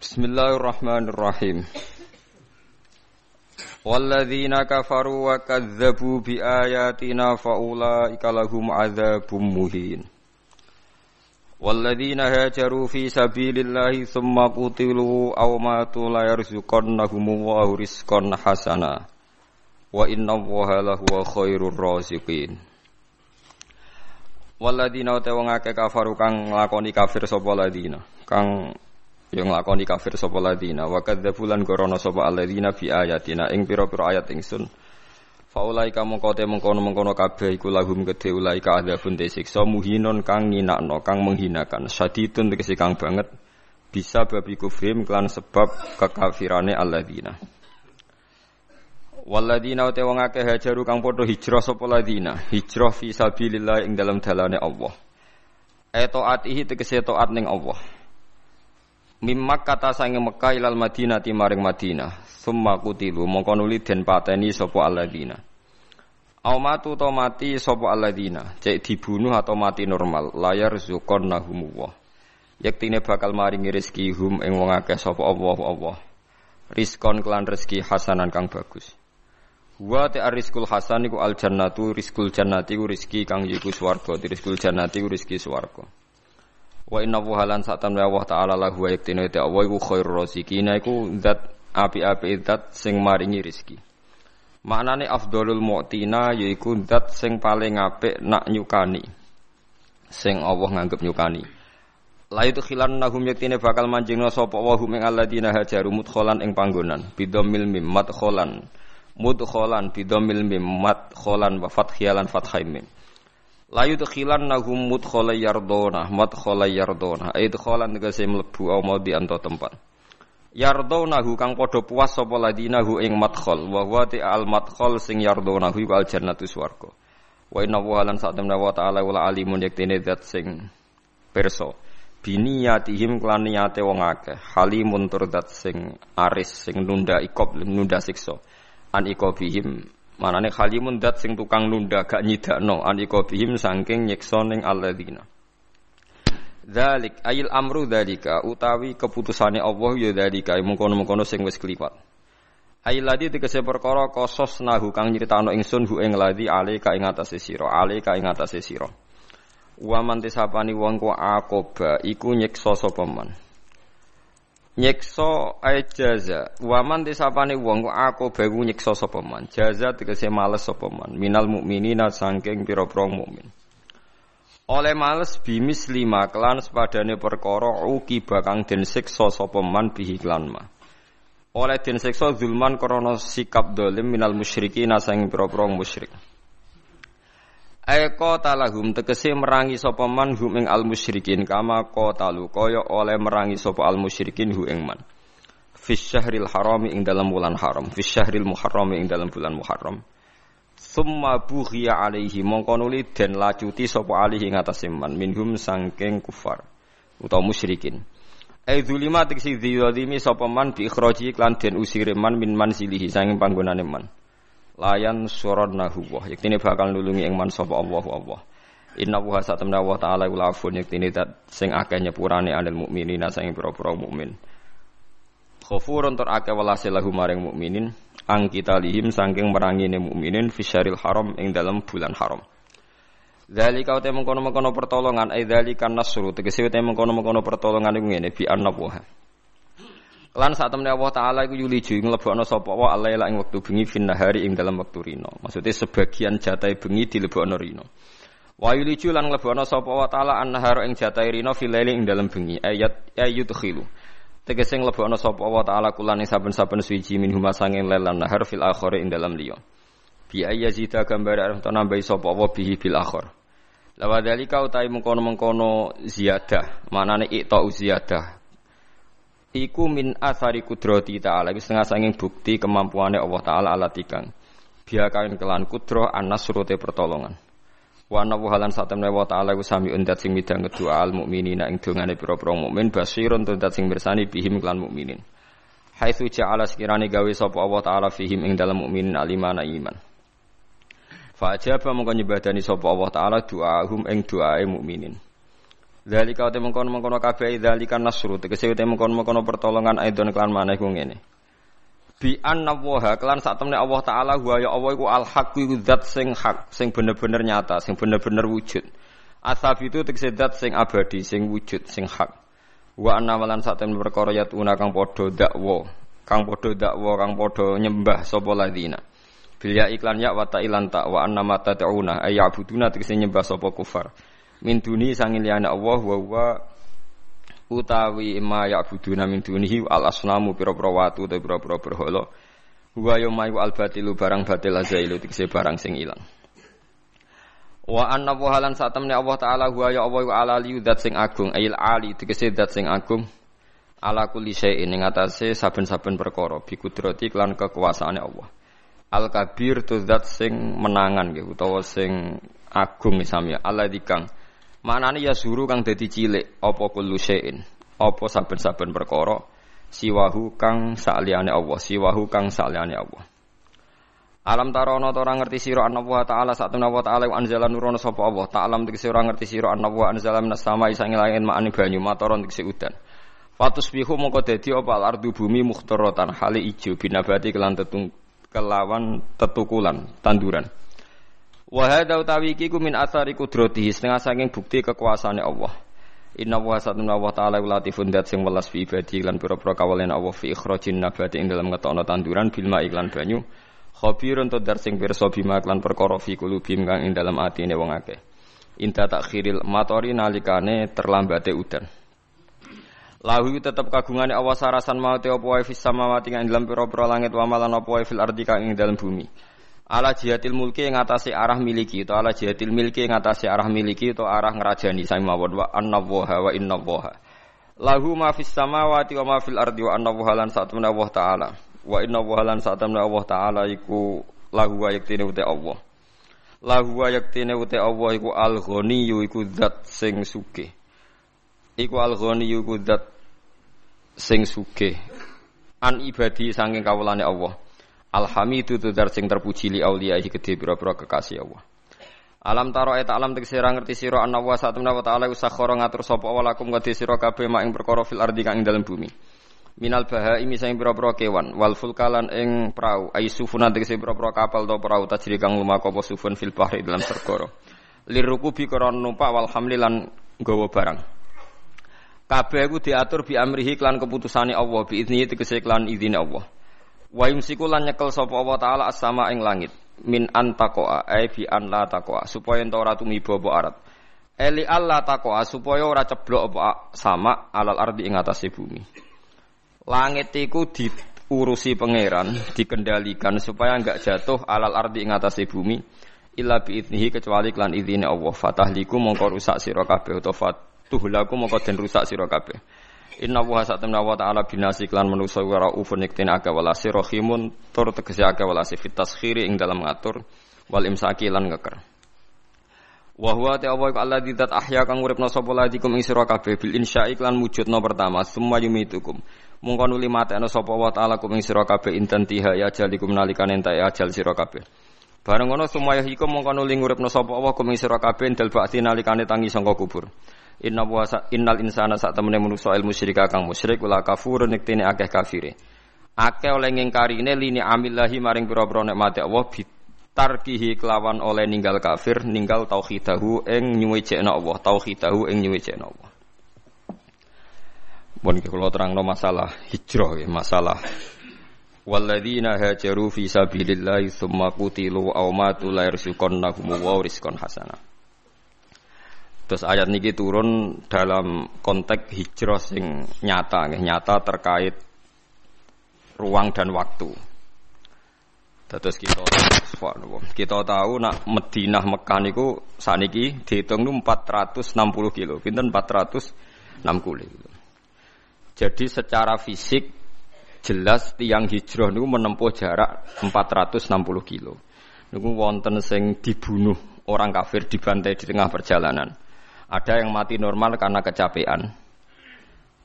Bismillahirrahmanirrahim. Walladzina kafaru wa kadzdzabu bi ayatina faulaika lahum adzabum muhin. Walladzina hajaru fi sabilillahi thumma qutilu aw matu la yarzuqannahumullahu rizqan hasana. Wa inna Allaha lahuwa khairur raziqin. Walladzina ta wong akeh kafaru kang nglakoni kafir sapa ladina kang yang nglakoni kafir sapa ladina. Wa kadzdzabu lan gorono sapa alladzina fi ayatina. Ing pira-pira ayat ingsun. Faulai kamu kote mengkono-mengkono kabeh iku lahum gede ulaika adzabun siksa muhinon kang nginakno kang menghinakan. Sadidun tegese kang banget. Bisa babi kufrim klan sebab kekafirane alladzina Waladina uta wong akeh hajaru kang padha hijrah sapa ladina. Hijrah fi sabilillah ing dalam dalane Allah. Etoatihi tegese taat ning Allah Mimmak kata sange Mekah ilal Madinah ti maring Madinah. Summa kutilu mongko nuli den pateni sapa alladzina. Au matu to mati sapa alladzina, cek dibunuh atau mati normal, layar zukon nahumullah. Yektine bakal maringi rezeki hum ing wong akeh sapa Allah Allah. Rizkon kelan rezeki hasanan kang bagus. Wa ta rizqul hasan iku al jannatu rizqul jannati ku rezeki kang yiku swarga, rizqul jannati ku rezeki swarga. Wa inna wuhalan satan wa Allah ta'ala lahu wa yaktinu ita Allah iku khairur rasikina iku zat api-api zat sing maringi rizki. Maknane afdolul mu'tina yaiku zat sing paling apik nak nyukani. Sing Allah nganggep nyukani. La itu khilan nahum yaktine bakal manjingna sapa wa hum ing alladzina hajaru mudkhalan ing panggonan bidomil mim madkhalan mudkhalan bidomil mim madkhalan wa fathiyalan fathai Layu tukhilan nahum mudkhala yardona, madkhala yardona. Idkhalan tegese mlebu au mau di anto tempat. Yardonahu kang padha puas sapa ladinahu ing madkhal wa huwa al madkhal sing yardonahu iku al jannatu swarga. Wa inna wa lan sa'tamna wa ta'ala wala alimun yaktene zat sing perso. Biniyatihim klan niyate wong akeh. Halimun tur zat sing aris sing nunda ikob nunda siksa. An ikobihim Manane khalimun dat sing tukang nunda gak nyidakno aniko bihim saking nyiksa ning alladzina. Dzalik ayil amru dzalika utawi keputusane Allah ya dzalika mengkono-mengkono sing wis kliwat. Ayil ladi tegese perkara kosos nahu kang nyritano ingsun hu ing ladi ale ka ing atase sira, ale ka ing atase sira. Wa man tisapani wong ku akoba iku nyiksa sapa man nyekso ay jaza. Waman disapane wong aku bewu nyekso sapa man? Jaza tegese males sapa man? Minal mukminina saking pira-pira mukmin. Oleh males bimis lima kelan sepadane perkara uki bakang den siksa sapa man bihi klan ma oleh den siksa zulman krana sikap dolim minal musyrikin saking pira-pira musyrik Eko talahum tegese merangi sapa man hum ing al musyrikin kama talu kaya oleh merangi sapa al musyrikin hu ing man. Fis harami ing dalam bulan haram, fis syahril ing dalam bulan muharram. Summa bughiya alaihi mongko nuli den lacuti sapa alihi ing atase man minhum sangking kufar utawa musyrikin. Ai zulima tegese dzalimi sapa man bi ikhraji klan den usire man min manzilihi sanging panggonane man layan nahu wah yaktine bakal nulungi ing man sapa Allah Allah Inna wa satamna wa ta'ala ula afun yaktine dat sing akeh nyepurane anil mukminina sing pira-pira mukmin. Khafurun tur akeh welase lahu maring mukminin ang kita lihim saking merangine mukminin fisyaril haram ing dalam bulan haram. Dzalika uta mengkono-mengkono pertolongan ai dzalika nasru. Tegese uta mengkono-mengkono pertolongan iku ngene bi annabuha Lan saat temen Allah Taala iku yuliju nglebokno sapa wa alaila ing wektu bengi fin nahari ing dalam wektu rino. Maksudnya sebagian jatai bengi dilebokno rino. Wa yuliju lan nglebokno sapa wa Taala an-nahar ing jatai rino fil ing dalam bengi. Ayat ayat khilu. Tegese nglebokno sapa wa Taala kulan ing saben-saben suci min huma sanging lelan nahar fil akhir ing dalam liya. Bi ayyazida gambar arep nambahi sapa wa bihi bil akhir. Lawa dalika utai mengkono-mengkono ziyadah, manane ikta ziyadah, iku min asari kudrati ta'ala. Iku setengah sanging bukti kemampuannya Allah taala alat ikang biakain kelan kudroh anas surute pertolongan. Wa ana halan satemne wa taala iku sami undat sing midang kedua al mukminina ing dongane pira-pira mukmin basirun tuntat sing bersani bihim kelan mukminin. Haitsu ja'ala sekirane gawe sapa Allah taala fihim ing dalam mukminin alimana iman. Fa ajaba mongko nyebadani sapa Allah taala doa hum ing doae mukminin Dzalika te mengkono-mengkono kabeh dzalika nasru tegese te mengkono-mengkono pertolongan aidon kelan maneh ku ngene. Bi anna waha kelan sak temne Allah taala wa ya Allah iku al haq iku zat sing hak, sing bener-bener nyata, sing bener-bener wujud. Asab itu tegese zat sing abadi, sing wujud, sing hak. Wa anna malan sak temne perkara yatuna kang padha dakwa, kang padha dakwa, kang padha nyembah sapa ladina. Bil ya iklan ya wa ta'ilan ta wa anna mata ta'una ay ya'buduna tegese nyembah sapa kufar min duni sangin liyane Allah wa wa utawi ma ya'buduna min dunihi al asnamu pira-pira watu utawa pira-pira berhala. Wa yaumayu al batilu barang batil azailu tikse barang sing ilang. Wa anna wa halan satamne Allah taala huwa ya Allah ala li sing agung ayil ali tikse zat sing agung ala kulli syai'in ing atase saben-saben perkara bi kudrati klan kekuasaane Allah. Al kabir tu zat sing menangan nggih utawa sing agung misalnya Allah dikang Manane ya suru kang dadi cilik apa kullu syai'in, apa saben-saben perkara siwahu kang saliyane Allah, siwahu kang saliyane Allah. Alam tarono to ora ngerti sira wa ta'ala satuna wa ta'ala wa anzala nurono sapa Allah. Ta'lam tegese ora ngerti sira wa anzala minas sama'i sange langit ma'ani banyu matoron tegese udan. Fatus bihu mongko dadi apa ardu bumi mukhtaratan hale ijo binabati kelan tetung kelawan tetukulan tanduran. Wa hadza utawi ku min athari qudratihi setengah saking bukti kekuasaane Allah. Inna wa satuna wa ta'ala latifun dat sing welas fi ibadi lan pira-pira kawalen Allah fi ikhrajin nabati ing dalam ngetokno tanduran bil iklan banyu. Khabirun to dar sing pirsa bima lan perkara fi kulubim kang ing dalam atine wong akeh. Inta takhiril matori nalikane terlambate udan. Lahu tetep kagungane Allah sarasan mau te apa wae fis samawati ing dalam pira-pira langit wa malan apa wae fil ardi ing dalam bumi ala jihatil mulki yang atase arah miliki atau ala jihatil milki yang atase arah miliki atau arah ngerajani. Sami mawon wa annallaha wa innallaha lahu ma fis samawati wa ma fil ardi wa annallaha lan satuna Allah taala. Wa innallaha lan satuna Allah taala iku lahu wa yaktine uta Allah. Lahu wa yaktine uta Allah iku al ghaniyyu iku zat sing sugih. Iku al iku zat sing sugih. An ibadi saking kawulane Allah Alhamidu dar sing terpuji li auliyahi gede pira-pira kekasih Allah. Alam taro eta alam tegese ra ngerti sira ana wa satamna wa ta'ala usakhara ngatur sapa wa lakum kadhe sira kabeh mak ing perkara fil ardi kang ing dalem bumi. Minal bahaimi sing pira-pira kewan wal fulkalan ing prau ai sufuna tegese pira-pira kapal to prau tajri kang lumaku apa sufun fil bahri dalam segara. Lirukubi koron numpak wal hamlilan gawa barang. Kabeh iku diatur bi amrihi klan keputusane Allah bi idzni tegese klan izine Allah. Wa yumsiku lan nyekel sapa Allah taala as-sama ing langit min antakoa ai bi an la takoa supaya ento ora tumiba apa arat. Eli Allah takoa supaya ora ceblok apa sama alal ardi ing atase bumi. Langit iku diurusi pangeran, dikendalikan supaya enggak jatuh alal ardi ing atase bumi illa bi idnihi kecuali klan izine Allah. Fatahliku mongko rusak sira kabeh utawa fatuhlaku mongko den rusak sira kabeh. Inna wa satamna wa ta'ala binasi klan manusa wa raufun iktin aga walasi rohimun tur tegesi aga walasi fit taskhiri ing dalam ngatur wal imsaki lan ngeker. Wa huwa ta Allah didat ahya kang uripna sapa ladikum ing sira kabeh bil insya'i klan wujudna pertama summa yumitukum. Mungko nuli mateno sapa wa ta'ala kum ing sira kabeh inten tiha ya jalikum nalikane entek ajal sira kabeh. Bareng ngono sumaya ikum mungko nuli nguripna sapa Allah kum ing sira kabeh dal bakti tangi sangka kubur. Inna wa innal insana sak temene manusa ilmu musyrika kang musyrik wala kafur niktene akeh kafire. Akeh oleh ngingkarine lini amillahi maring pira-pira nikmate Allah bitarkihi kelawan oleh ninggal kafir ninggal tauhidahu ing nyuwejekna Allah tauhidahu ing nyuwejekna Allah. Bon kula terangno masalah hijrah masalah Walladzina hajaru fi sabilillahi tsumma qutilu aw matu la yarzuqannahum wa rizqan hasanah. Terus ayat niki turun dalam konteks hijrah sing nyata, nggih, nyata terkait ruang dan waktu. Terus kita kita tahu nak Madinah Mekah niku saniki dihitung nu 460 kilo, pinten 460 kilo. Jadi secara fisik jelas tiang hijrah niku menempuh jarak 460 kilo. Niku wonten sing dibunuh orang kafir dibantai di tengah perjalanan. Ada yang mati normal karena kecapean.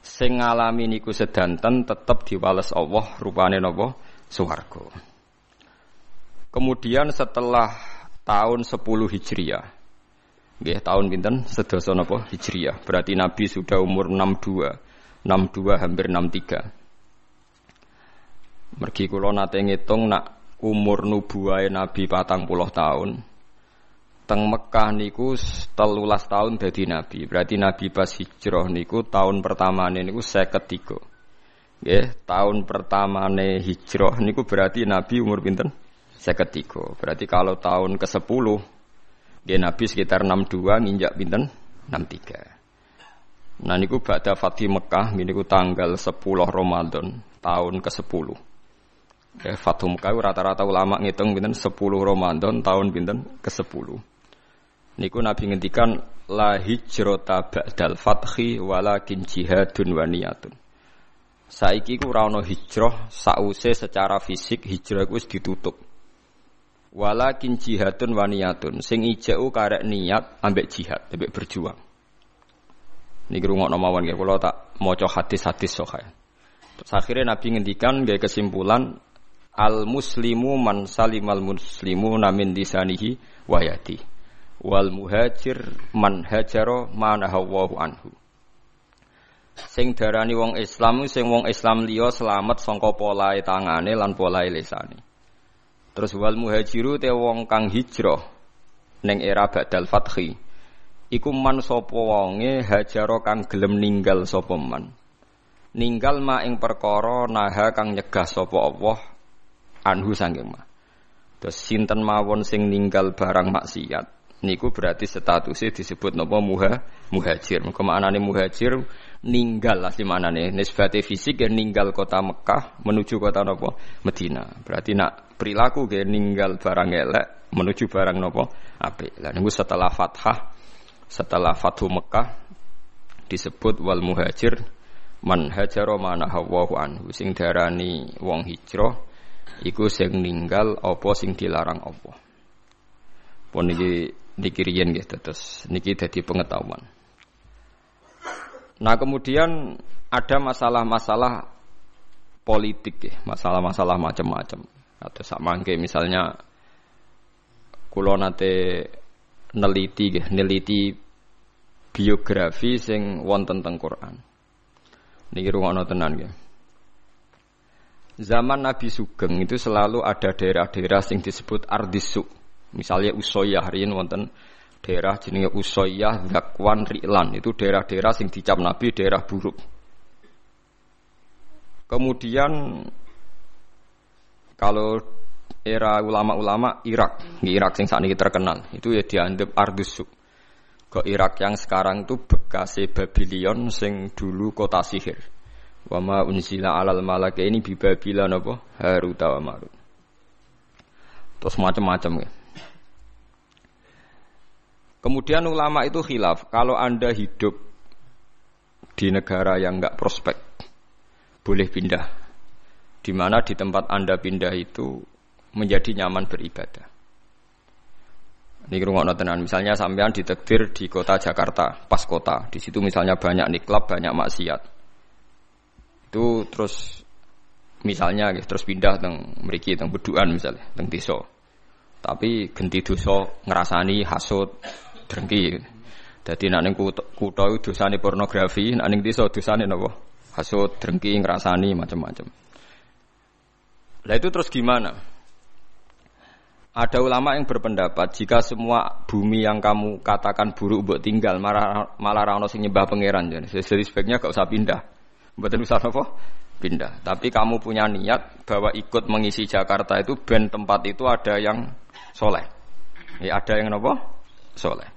Sing ngalami niku sedanten tetap diwales Allah rupane napa swarga. Kemudian setelah tahun 10 Hijriah Nggih, tahun pinten? Sedasa napa? Hijriah. Berarti Nabi sudah umur 62. 62 hampir 63. Mergi kula nate ngitung nak umur nubuwahe Nabi patang puluh tahun. Teng Mekah niku telulas tahun dadi Nabi. Berarti Nabi pas hijrah niku tahun pertama niku saya ketiga. Nggih, tahun pertama hijrah niku berarti Nabi umur pinten? Saya ketiga. Berarti kalau tahun ke-10 dia Nabi sekitar 62 nginjak pinten 63. Nah niku ba'da Fatih Mekah niku tanggal 10 Ramadan tahun ke-10. Ya, Fathu Mekah rata-rata ulama ngitung pinten 10 Ramadan tahun pinten ke-10. Niku Nabi ngendikan la hijrata ba'dal fathi walakin jihadun wa niyatun. Saiki ku ora ana hijrah sause secara fisik hijrah ku wis ditutup. Walakin jihadun waniyatun sing ijau karek niat ambek jihad, ambek berjuang. Niki rungokno mawon nggih kula tak maca hadis-hadis sahih. Terus akhirnya Nabi ngendikan gaya kesimpulan al muslimu man salimal muslimu namin disanihi wayati wal muhajir man hajaro manahawahu anhu. Sing darani wong Islam sing wong Islam liya selamat sangka polahe tangane lan polahe lisane. Terus wal muhajiru te wong kang hijrah neng era badal fathi. Iku man sapa wonge hajaro kang gelem ninggal sapa man. Ninggal ma ing perkara naha kang nyegah sapa Allah anhu sanging ma. Terus sinten mawon sing ninggal barang maksiat niku berarti statusnya disebut napa muha muhajir. Muga maknane muhajir ninggal asli manane nisbate fisik ya ninggal kota Mekah menuju kota napa Medina. Berarti nak perilaku ge ninggal barang elek menuju barang nopo apik. Lah niku setelah fathah setelah Fathu Mekah disebut wal muhajir man hajara mana hawahu anhu sing darani wong hijrah iku sing ninggal apa sing dilarang apa. Pun niki niki riyen nggih terus niki dadi pengetahuan. Nah kemudian ada masalah-masalah politik ya, masalah-masalah macam-macam atau sak mangke misalnya kulo nate neliti nggih neliti biografi sing wonten teng Quran. Niki rungokno tenan nggih. Zaman Nabi Sugeng itu selalu ada daerah-daerah sing disebut Ardisu. Misalnya Usoyah riyen wonten daerah jenenge Usoyah, Zakwan, Ri'lan. Itu daerah-daerah sing dicap Nabi daerah buruk. Kemudian kalau era ulama-ulama Irak, di Irak sing saat ini terkenal, itu ya dianggap Ardusuk. Ke Irak yang sekarang itu bekas Babylon sing dulu kota sihir. Wama unzila alal malaka ini bi Babylon apa? Harut wa Marut. Terus macam-macam ya. Kemudian ulama itu khilaf, kalau Anda hidup di negara yang enggak prospek, boleh pindah di mana di tempat Anda pindah itu menjadi nyaman beribadah. Ini rumah tenan. Misalnya sampean ditekdir di kota Jakarta, pas kota. Di situ misalnya banyak niklab, banyak maksiat. Itu terus misalnya terus pindah teng mriki teng beduan misalnya, teng desa. Tapi genti dosa ngerasani hasut, drengki. Jadi nak ning kutha dosane pornografi, nak ning desa dosane napa? Hasut, drengki, ngerasani macam-macam. Lah itu terus gimana? Ada ulama yang berpendapat jika semua bumi yang kamu katakan buruk buat tinggal malah malah rano sing nyembah pangeran jadi sebaiknya gak usah pindah. Mboten usah apa? Pindah. Tapi kamu punya niat bahwa ikut mengisi Jakarta itu ben tempat itu ada yang soleh. Ya, ada yang apa? Soleh.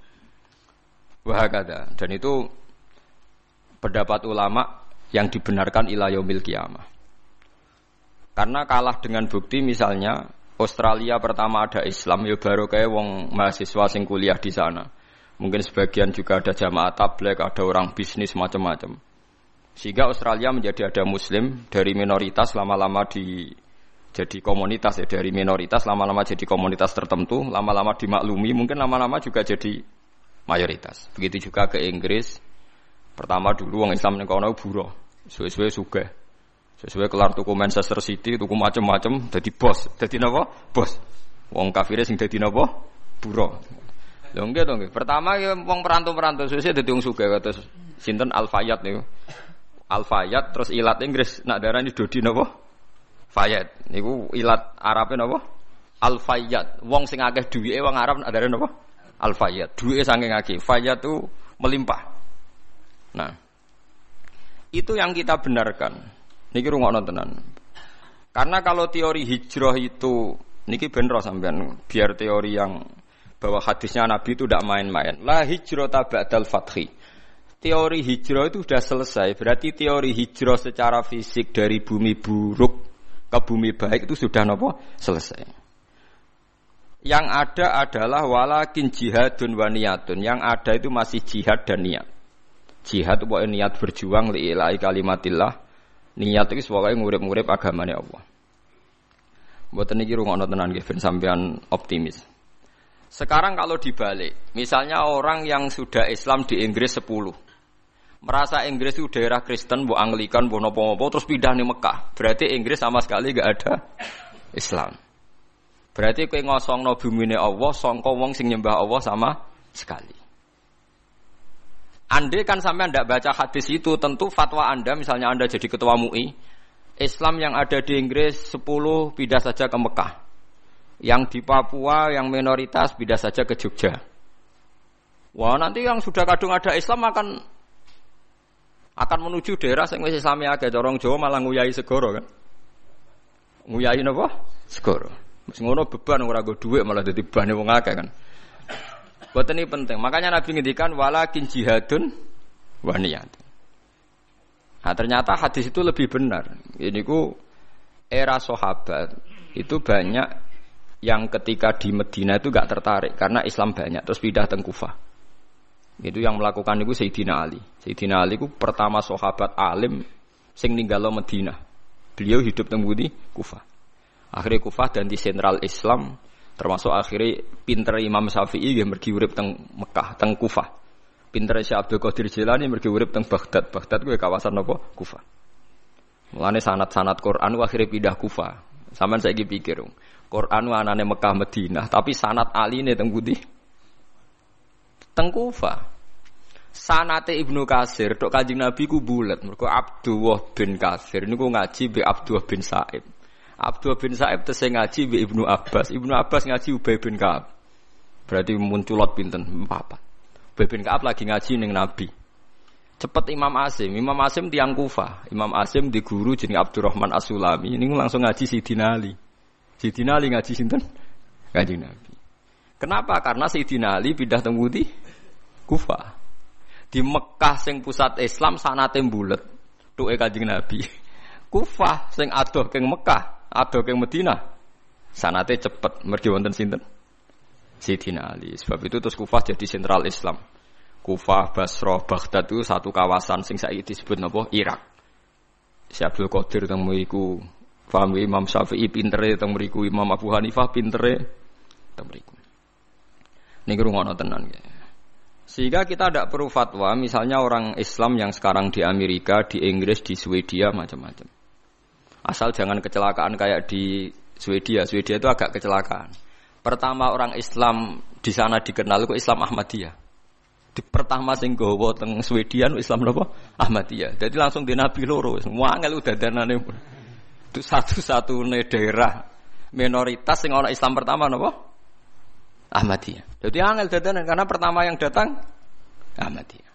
Wah Dan itu pendapat ulama yang dibenarkan ilayomil kiamah. Karena kalah dengan bukti misalnya Australia pertama ada Islam ya baru kayak wong mahasiswa sing kuliah di sana. Mungkin sebagian juga ada jamaah tablek, ada orang bisnis macam-macam. Sehingga Australia menjadi ada muslim dari minoritas lama-lama di jadi komunitas ya dari minoritas lama-lama jadi komunitas tertentu, lama-lama dimaklumi, mungkin lama-lama juga jadi mayoritas. Begitu juga ke Inggris. Pertama dulu wong Islam ning kono buruh, suwe-suwe sugih. Sesuai kelar tuku Manchester City, tuku macam-macam, jadi bos. Jadi napa? Bos. Wong kafir sing jadi napa? Buro. Lho nggih. Pertama ya wong perantau-perantau suwe dadi wong sugih kados sinten Al-Fayyad niku. Al-Fayyad terus ilat Inggris nak darani Dodi napa? Fayyad. Niku ilat Arabe napa? Al-Fayyad. Wong sing akeh duwike wong Arab nak darani napa? Al-Fayyad. Duwike saking akeh. Fayyad itu melimpah. Nah, itu yang kita benarkan. Niki rungokno tenan. Karena kalau teori hijrah itu niki bener sampean biar teori yang bahwa hadisnya Nabi itu tidak main-main. La hijrah ba'dal fathi. Teori hijrah itu sudah selesai. Berarti teori hijrah secara fisik dari bumi buruk ke bumi baik itu sudah nopo selesai. Yang ada adalah walakin jihadun wa niyatun. Yang ada itu masih jihad dan niat. Jihad itu niat berjuang li ilahi kalimatillah. Niat itu pokoknya ngurip-ngurip agamanya Allah. Buat ini rungokno tenan nggih sampean optimis. Sekarang kalau dibalik, misalnya orang yang sudah Islam di Inggris 10, merasa Inggris itu daerah Kristen, bu Anglikan, bu nopo-nopo, terus pindah nih Mekah. Berarti Inggris sama sekali gak ada Islam. Berarti kue ngosong no bumi Allah, songko wong sing nyembah Allah sama sekali. Andai kan sampai anda baca hadis itu, tentu fatwa anda, misalnya anda jadi ketua MUI, Islam yang ada di Inggris 10 pindah saja ke Mekah. Yang di Papua yang minoritas beda saja ke Jogja. Wah nanti yang sudah kadung ada Islam akan akan menuju daerah yang Islami agak corong Jawa malah nguyai segoro kan. Nguyai napa? Segoro. Mesti ngono beban ora go dhuwit malah dadi bane wong akeh kan. Buat ini penting. Makanya Nabi ngendikan walakin jihadun wa Nah, ternyata hadis itu lebih benar. Ini ku era sahabat itu banyak yang ketika di Medina itu gak tertarik karena Islam banyak terus pindah ke Kufah. Itu yang melakukan itu Sayyidina Ali. Sayyidina Ali itu pertama sahabat alim sing ninggalo Medina. Beliau hidup teng Budi Kufah. Akhirnya Kufah dan di sentral Islam termasuk akhirnya pinter Imam Syafi'i yang pergi urip teng Mekah, teng Kufah. Pinter Syekh Abdul Qadir Jilani pergi urip teng Baghdad. Baghdad gue kawasan apa? Kufah. Mulane sanat-sanat Quran akhirnya pindah Kufah. Saman saya pikir, Quran anane Mekah Madinah, tapi sanat aline teng pundi? Teng Kufa. Sanate Ibnu Kasir tok Kanjeng Nabi ku bulet mergo Abdullah bin Kasir niku ngaji be Abdullah bin Sa'ib. Abdullah bin Sa'ib tese ngaji be Ibnu Abbas. Ibnu Abbas ngaji Ubay bin Ka'ab. Berarti munculot pinten? Papat. Ubay bin Ka'ab lagi ngaji ning Nabi. Cepet Imam Asim, Imam Asim tiang Kufa. Imam Asim di guru jeneng Abdurrahman As-Sulami. Ini langsung ngaji Sidina Ali. Sayyidina Ali ngaji sinten? Ngaji Nabi. Kenapa? Karena Sayyidina Ali pindah teng Kufa. Di Mekah sing pusat Islam sanate bulet. Tuke Kanjeng Nabi. Kufa sing adoh keng Mekah, adoh keng Madinah. Sanate cepet mergi wonten sinten? Sayyidina Ali. Sebab itu terus Kufah jadi sentral Islam. Kufah, Basrah, Baghdad itu satu kawasan sing saiki disebut napa? Irak. Si Abdul Qadir temu iku Faham ya, Imam Syafi'i pintere teng mriku, Imam Abu Hanifah pintere teng mriku. Niki rungono tenan ya. Sehingga kita tidak perlu fatwa, misalnya orang Islam yang sekarang di Amerika, di Inggris, di Swedia, macam-macam. Asal jangan kecelakaan kayak di Swedia. Swedia itu agak kecelakaan. Pertama orang Islam di sana dikenal itu Islam Ahmadiyah. Di pertama sing gowo teng Swedia Islam apa? Ahmadiyah. Jadi langsung di Nabi loro. Semua angel udah danane itu satu-satunya daerah minoritas yang orang Islam pertama nopo Ahmadiyah. Jadi angel dadanan karena pertama yang datang Ahmadiyah.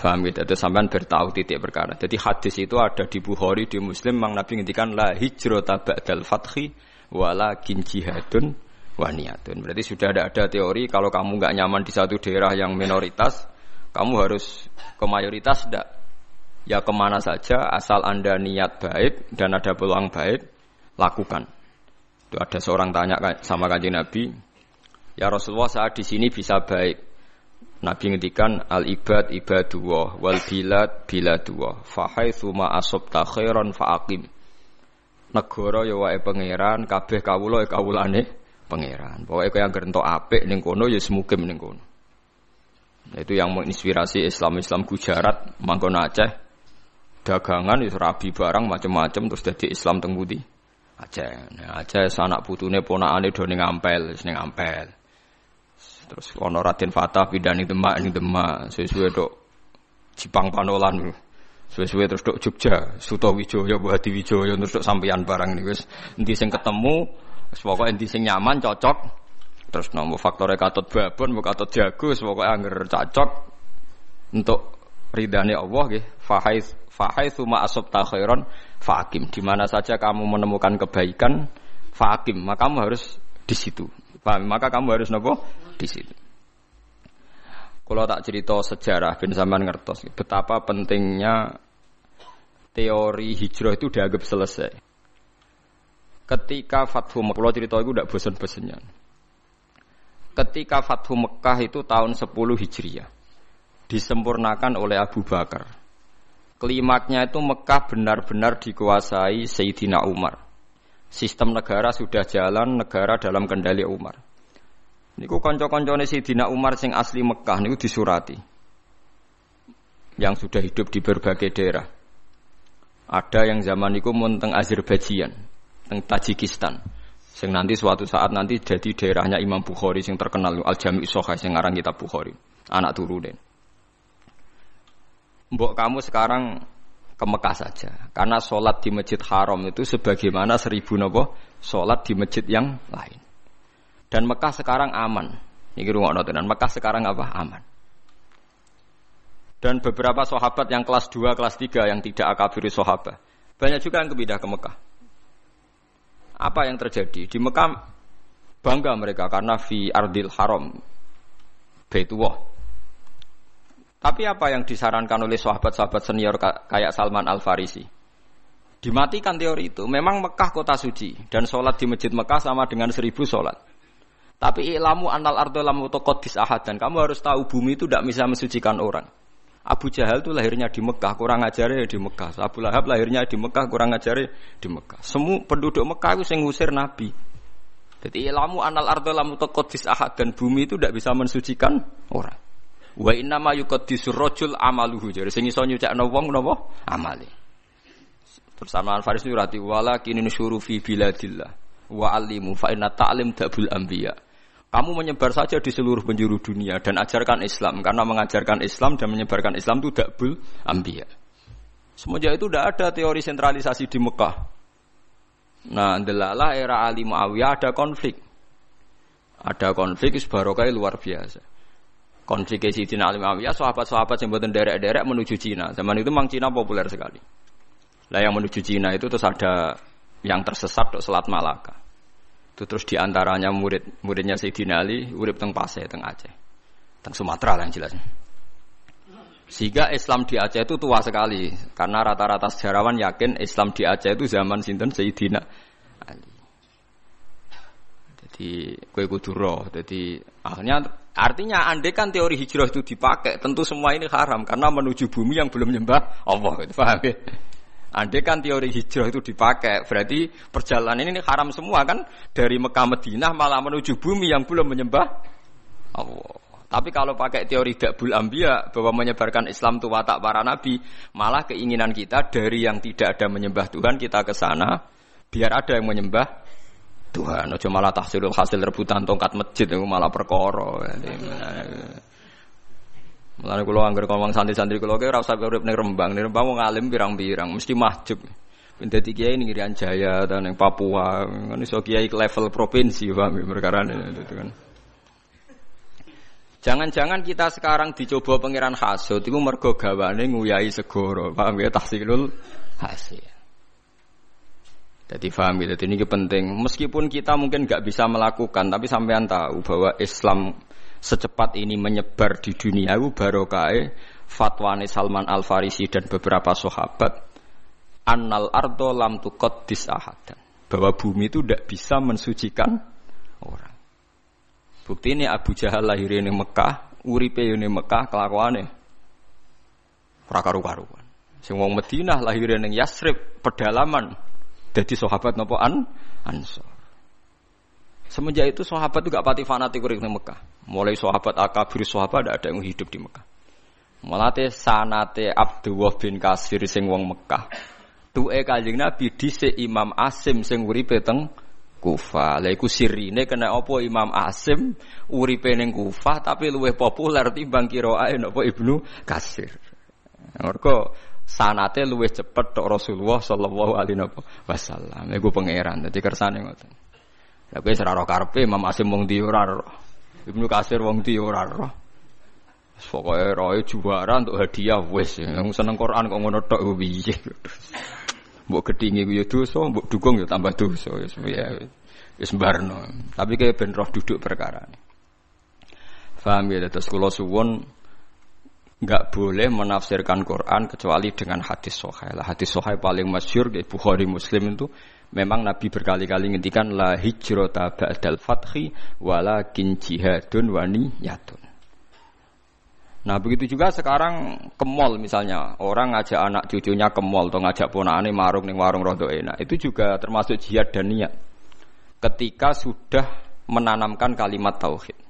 Faham gitu, itu sampean bertahu titik perkara. Jadi hadis itu ada di Bukhari, di Muslim, Mang Nabi ngintikan la hijrata ba'dal fathi wala jihadun waniyatun. Berarti sudah ada ada teori kalau kamu nggak nyaman di satu daerah yang minoritas, kamu harus ke mayoritas tidak ya ke mana saja asal anda niat baik dan ada peluang baik lakukan. Itu ada seorang tanya sama kanjeng Nabi, ya Rasulullah saat di sini bisa baik. Nabi ngendikan al ibad ibadullah wal bilad biladullah. Fahaitsu ma asabta khairan faqim. Negara ya wae pangeran, kabeh kawula ya kawulane pangeran. Pokoke kowe yang entuk apik ning kono ya semukim ning kono. Itu yang menginspirasi Islam-Islam Gujarat, Mangkon Aceh, dagangan itu rabi barang macam-macam terus jadi Islam teng budi Aceh. Nah, Aceh sanak putune ponakane do ning ampel, ning ampel. Terus ono Raden Fatah pindah ning Demak ning Demak, suwe-suwe tok Jipang Panolan. Suwe-suwe terus tok Jogja, Suto Wijaya, Hadi Wijaya terus tok sampeyan barang niku wis endi sing ketemu, wis pokoke endi sing nyaman cocok. Terus nomor faktornya katut babon, mau katut jago, pokoknya angger cocok untuk ridhani Allah nggih. Fahai fahai suma asab khairan fakim. Di mana saja kamu menemukan kebaikan, fakim, maka kamu harus di situ. Paham? Maka kamu harus nopo di situ. Kalau tak cerita sejarah bin zaman ngertos betapa pentingnya teori hijrah itu dianggap selesai. Ketika Fathu Mekah, cerita itu tidak bosan-bosannya. Ketika Fathu Mekah itu tahun 10 Hijriah, disempurnakan oleh Abu Bakar. Klimaknya itu Mekah benar-benar dikuasai Sayyidina Umar. Sistem negara sudah jalan, negara dalam kendali Umar. Niku kanca-kancane Sidina Umar sing asli Mekah niku disurati. Yang sudah hidup di berbagai daerah. Ada yang zaman niku mun teng Azerbaijan, teng Tajikistan. Sing nanti suatu saat nanti jadi daerahnya Imam Bukhari sing terkenal Al Jami' Sohai sing ngarang kitab Bukhari. Anak turunin. Mbok kamu sekarang ke Mekah saja. Karena sholat di Masjid Haram itu sebagaimana seribu nopo sholat di masjid yang lain. Dan Mekah sekarang aman. Ini rumah dan Mekah sekarang apa? Aman. Dan beberapa sahabat yang kelas 2, kelas 3 yang tidak akabiri sahabat. Banyak juga yang kepindah ke Mekah. Apa yang terjadi? Di Mekah bangga mereka karena fi ardil haram. Baitullah. Tapi apa yang disarankan oleh sahabat-sahabat senior kayak Salman Al-Farisi? Dimatikan teori itu. Memang Mekah kota suci. Dan sholat di masjid Mekah sama dengan seribu sholat. Tapi ilmu anal ardo lamu tokodis ahad dan kamu harus tahu bumi itu tidak bisa mensucikan orang. Abu Jahal itu lahirnya di Mekah, kurang ajar di Mekah. Abu Lahab lahirnya di Mekah, kurang ajar di Mekah. Semua penduduk Mekah itu yang ngusir Nabi. Jadi ilmu anal ardo lamu tokodis ahad dan bumi itu tidak bisa mensucikan orang. Wa inna ma yuqaddisu rajul amaluhu. Jadi sing iso nyucakno wong napa? Amale. Terus Salman Faris itu rati wala kini nusyuru fi biladillah wa alimu fa inna ta'lim dabul anbiya. Kamu menyebar saja di seluruh penjuru dunia dan ajarkan Islam karena mengajarkan Islam dan menyebarkan Islam itu dakbul ambia. Semenjak itu tidak ada teori sentralisasi di Mekah. Nah, delalah era Ali Muawiyah ada konflik. Ada konflik barokai luar biasa. Konflik Sayyidina Ali Muawiyah, sahabat-sahabat yang buatan derek-derek menuju Cina. Zaman itu memang Cina populer sekali. Lah yang menuju Cina itu terus ada yang tersesat ke Selat Malaka. Itu terus di antaranya murid muridnya Sayyidina Ali urip teng Pasai teng Aceh. Teng Sumatera lah yang jelas. Sehingga Islam di Aceh itu tua sekali karena rata-rata sejarawan yakin Islam di Aceh itu zaman sinten Sayyidina. Jadi kue kuduro. Jadi akhirnya artinya andai kan teori hijrah itu dipakai, tentu semua ini haram karena menuju bumi yang belum nyembah Allah. Itu paham ya? Andai kan teori hijrah itu dipakai, berarti perjalanan ini haram semua kan dari Mekah Madinah malah menuju bumi yang belum menyembah Allah. Tapi kalau pakai teori dakbul ambia bahwa menyebarkan Islam itu watak para nabi, malah keinginan kita dari yang tidak ada menyembah Tuhan kita ke sana biar ada yang menyembah Tuhan. Ojo malah tahsilul hasil rebutan tongkat masjid itu malah perkara. Mulane kula anggar ngomong santri-santri kula ki ora usah urip ning Rembang, ning Rembang wong alim pirang-pirang mesti mahjub. Dadi kiai ning Irian Jaya atau ning Papua, kan iso kiai level provinsi paham perkara itu kan. Jangan-jangan kita sekarang dicoba pangeran hasud itu mergo gawane nguyai segoro, paham ya tahsilul hasil. Jadi paham ya, jadi ini penting. Meskipun kita mungkin nggak bisa melakukan, tapi sampean tahu bahwa Islam secepat ini menyebar di dunia itu barokai Salman Al Farisi dan beberapa sahabat annal ardo lam tuqaddis ahadan bahwa bumi itu tidak bisa mensucikan orang. Bukti ini Abu Jahal lahir di Mekah, uripe di Mekah kelakuane ora karu-karuan. Sing wong Madinah lahir ning Yasrib pedalaman dadi sahabat napa an Ansor. Semenjak itu sahabat itu gak pati fanatik ning Mekah. Mulai sahabat akabir sahabat ada, yang hidup di Mekah. Mulate sanate Abdullah bin Kasir sing wong Mekah. Tuke Kanjeng Nabi dhisik Imam Asim sing uripe teng Kufah. Lha iku sirine kena apa Imam Asim uripe ning Kufah tapi luwih populer timbang qiraae napa Ibnu Kasir. Mergo sanate luwih cepet tok Rasulullah sallallahu alaihi wasallam. Iku pangeran dadi kersane ngoten. Lah kowe ora karepe Imam Asim wong ndi ora Ibnu Kasir wong ndi ora ora. Pokoke roe juara untuk hadiah wis. Yang seneng Quran kok ngono tok piye. Mbok gedhingi ku ya dosa, mbok dukung ya tambah dosa. Wis ya wis barno. Tapi kayak ben roh duduk perkara. Faham ya terus kula suwun nggak boleh menafsirkan Quran kecuali dengan hadis. Lah hadis sahih paling masyhur di Bukhari Muslim itu memang Nabi berkali-kali ngendikan la hijrata ba'dal fathi walakin jihadun wa niyatun. Nah begitu juga sekarang ke mall misalnya orang ngajak anak cucunya ke mall atau ngajak ponakane marung ning warung rodo enak itu juga termasuk jihad dan niat. Ketika sudah menanamkan kalimat tauhid.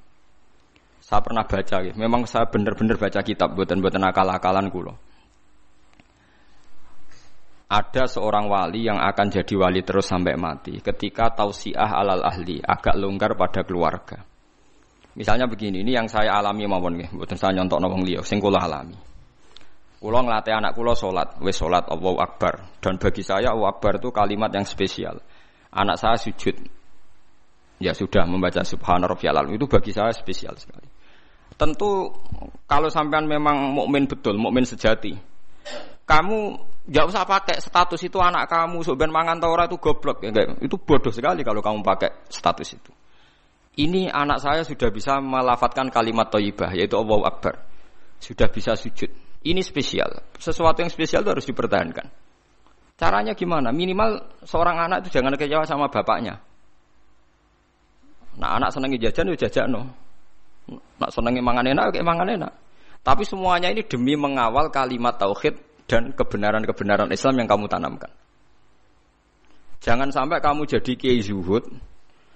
Saya pernah baca, ya. memang saya benar-benar baca kitab buatan-buatan akal-akalan kulo. Ada seorang wali yang akan jadi wali terus sampai mati ketika tausiah alal ahli agak longgar pada keluarga. Misalnya begini, ini yang saya alami mawon nggih, mboten saya nyontok wong liya, sing kula alami. Kula nglatih anak kula salat, wis salat Allahu Akbar. Dan bagi saya Allahu Akbar itu kalimat yang spesial. Anak saya sujud. Ya sudah membaca subhana rabbiyal itu bagi saya spesial sekali. Tentu kalau sampean memang mukmin betul, mukmin sejati. Kamu nggak usah pakai status itu anak kamu, sebenarnya mangan taura itu goblok ya Itu bodoh sekali kalau kamu pakai status itu. Ini anak saya sudah bisa melafatkan kalimat toibah yaitu Allahu Akbar. Sudah bisa sujud. Ini spesial. Sesuatu yang spesial itu harus dipertahankan. Caranya gimana? Minimal seorang anak itu jangan kecewa sama bapaknya. Nah anak senengi jajan ya jajan no. Nak senengi mangan enak kayak mangan enak. Tapi semuanya ini demi mengawal kalimat tauhid dan kebenaran-kebenaran Islam yang kamu tanamkan. Jangan sampai kamu jadi kiai zuhud,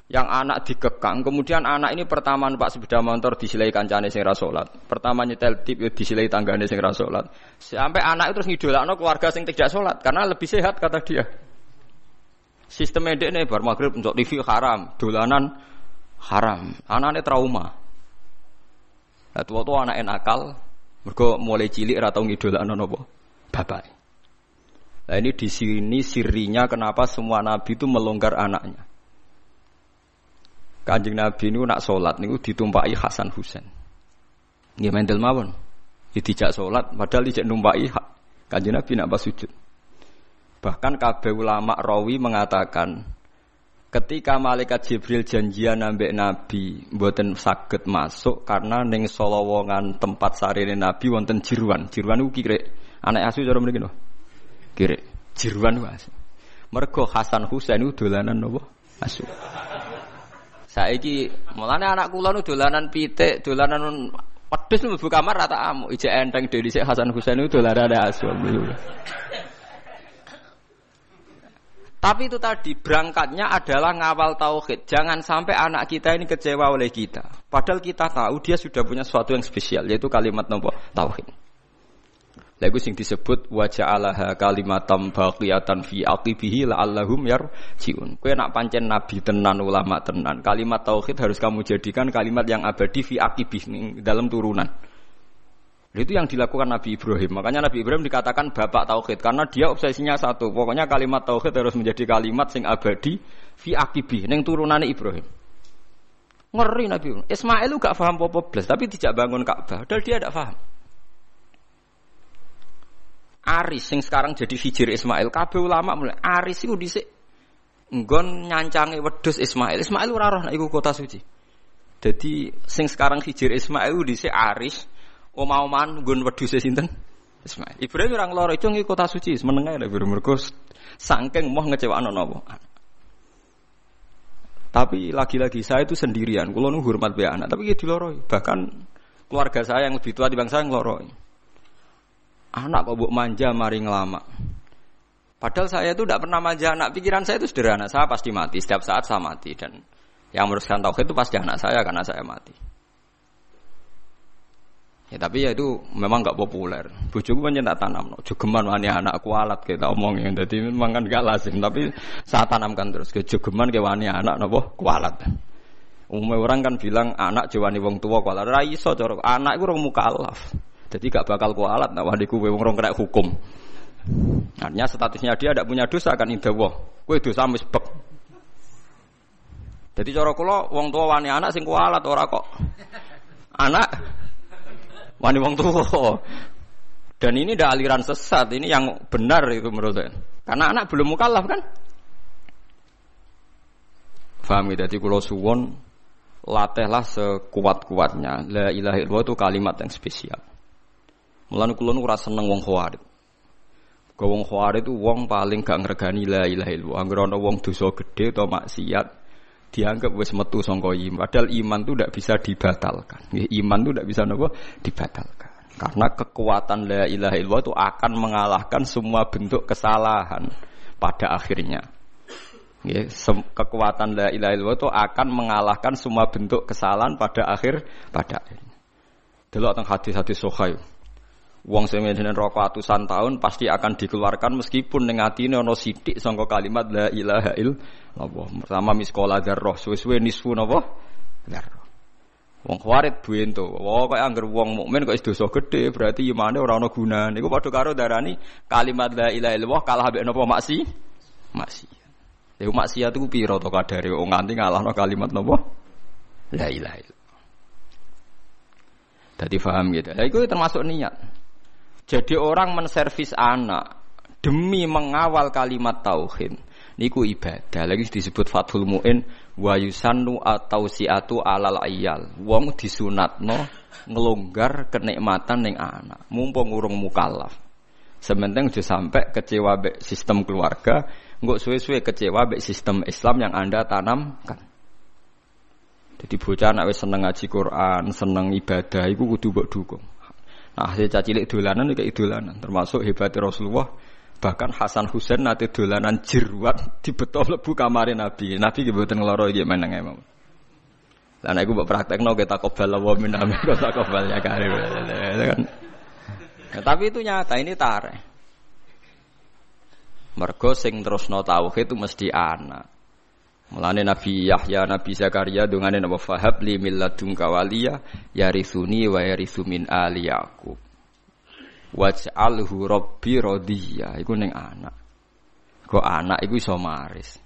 yang anak dikekang, kemudian anak ini pertama numpak sepeda motor disilai kancane sing rasolat. Pertama nyetel tip ya disilai tanggane sing rasolat. Sampai anak itu terus ngidolakno keluarga sing tidak sholat karena lebih sehat kata dia. Sistem medek nih bar maghrib untuk TV haram, dolanan haram. Anaknya trauma. Nah, tua-tua anak nakal, mereka mulai cilik atau ngidolakno nopo bapak. Nah ini di sini sirinya kenapa semua nabi itu melonggar anaknya. Kanjeng Nabi ini nak sholat niku ditumpai Hasan Husain. Nggih mendel mawon. Ya dijak sholat padahal dijak numpai Kanjeng Nabi nak pas sujud. Bahkan kabeh ulama rawi mengatakan ketika malaikat Jibril janjian nambah Nabi mboten saged masuk karena ning solowongan tempat sarine Nabi wonten jiruan. Jiruan ku kire anak asu cara mriki no. Kire jiruan wae. Mergo Hasan Husain itu dolanan nopo? Asu. Saiki mulane anak kula nu dolanan pitik, dolanan wedhus mlebu kamar rata amu. Ije enteng dhewe Hasan Husain itu dolanan asu. Tapi itu tadi berangkatnya adalah ngawal tauhid. Jangan sampai anak kita ini kecewa oleh kita. Padahal kita tahu dia sudah punya sesuatu yang spesial yaitu kalimat nomor tauhid. Lagu sing disebut wajah Allah kalimatam baqiyatan fi aqibihi la'allahum yarjiun. Kowe nak pancen nabi tenan ulama tenan, kalimat tauhid harus kamu jadikan kalimat yang abadi fi aqibih dalam turunan. Itu yang dilakukan Nabi Ibrahim. Makanya Nabi Ibrahim dikatakan bapak tauhid karena dia obsesinya satu. Pokoknya kalimat tauhid harus menjadi kalimat sing abadi fi akibih neng turunane Ibrahim. Ngeri Nabi Ibrahim. Ismail lu gak paham apa tapi tidak bangun Ka'bah. Padahal dia tidak paham. Aris yang sekarang jadi hijir Ismail. Kabeh ulama mulai Aris itu dhisik nggon nyancangi wedhus Ismail. Ismail ora roh iku kota suci. Jadi sing sekarang hijir Ismail dhisik Aris omah-omahan nggon wedhuse sinten? Ismail. Ibrahim orang loro itu ngi kota suci, menengah ya mergo saking moh ngecewakno napa. Tapi lagi-lagi saya itu sendirian. Kulo nu hormat be anak, tapi ya diloroi. Bahkan keluarga saya yang lebih tua di bangsa yang. Anak kok buk manja mari ngelama. Padahal saya itu tidak pernah manja anak. Pikiran saya itu sederhana. Saya pasti mati. Setiap saat saya mati. Dan yang meruskan tauhid itu pasti anak saya karena saya mati. Ya tapi ya itu memang nggak populer. Bojoku kan tak tanam, no. jogeman wani anak kualat kita omongin. Jadi memang kan gak lazim. Tapi saya tanamkan terus ke jogeman ke wani anak nopo kualat. Umumnya orang kan bilang anak jawani wong tua kualat. Raiso corok anak itu orang mukallaf. Jadi gak bakal kualat. Nah wadiku wong orang kena hukum. Artinya statusnya dia tidak punya dosa kan wah. Kue dosa misbek. Jadi cara kula wong tua wani anak sing kualat ora kok. Anak Wani wong tua. Dan ini ada aliran sesat, ini yang benar itu menurut saya. Karena anak belum mukallaf kan? Faham ya? Jadi kalau suwon latihlah sekuat-kuatnya. La ilaha illallah itu kalimat yang spesial. Mulane kula nu ora seneng wong khawarij. Kau wong khawarij itu wong paling gak ngregani la ilaha illallah. Angger ana wong dosa gede atau maksiat, dianggap wis metu sangka iman. Padahal iman itu tidak bisa dibatalkan. Iman itu tidak bisa nopo dibatalkan. Karena kekuatan la ilaha illallah itu akan mengalahkan semua bentuk kesalahan pada akhirnya. Ya, kekuatan la ilaha illallah itu akan mengalahkan semua bentuk kesalahan pada akhir pada akhirnya. Delok teng hadis-hadis sahih. Wong sing ngene rokok atusan tahun pasti akan dikeluarkan meskipun ning atine ana sithik sangka kalimat la ilaha illallah. Pertama miskola dzarrah, suwe-suwe nisfu napa? Dzarrah. Wong khawarit buento. Wah, kok angger wong mukmin kok dosa gede, berarti imane ora ana gunane. Iku padha karo darani kalimat la ilaha illallah kalah mbek napa maksi? Maksi. Lha maksiat iku pira to kadare wong nganti ngalahno kalimat napa? La ilaha illallah. Dadi paham gitu. Lah iku termasuk niat. Jadi orang menservis anak demi mengawal kalimat tauhid niku ibadah. Lagi disebut Fathul Muin wa yusannu atau siatu alal ayal. Wong disunatno ngelonggar kenikmatan ning anak. Mumpung urung mukallaf. Sementing aja sampai kecewa be sistem keluarga, nggak suwe-suwe kecewa be sistem Islam yang Anda tanamkan. Jadi bocah anak seneng ngaji Quran, seneng ibadah, itu kudu mbok dukung. Nah, hasil cacilik dolanan kayak dolanan, termasuk hebatnya Rasulullah. Bahkan Hasan Husain nanti dolanan jirwat di betul lebu kamar Nabi. Nabi kebetulan ngeloro gimana nggak mau. Dan aku buat praktek kita kobal wa min kita kobal ya kan. Nah, tapi itu nyata ini tare. Mergo sing terus no tauhid itu mesti anak. Mulane Nabi Yahya, Nabi Zakaria dungane napa fahab li milladunka waliya yarithuni wa yarithu min ali Yaqub. Waj'alhu rabbi radiya iku ning anak. Kok anak iku iso maris.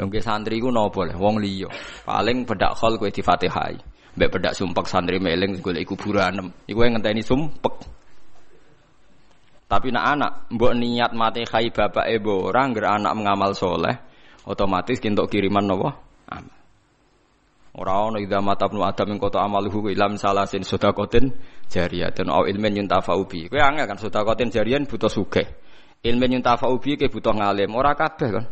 Wong santri iku napa le wong liya. Paling bedak khol kowe difatihai. Mbek bedak sumpek santri meling golek kuburan. Iku ngenteni sumpek. Tapi nak anak mbok niat mati khai bapak ibu orang anak mengamal soleh, otomatis kintuk kiriman nopo amal. Ora ono mata ibnu adam ing kota amaluhu ilam salasin sedekatin jariyatun au ilmin yuntafa'u bi. Kowe angel kan sedekatin jariyan butuh sugih. Ilmin yuntafa'u bi ke butuh ngalim, ora kabeh kan.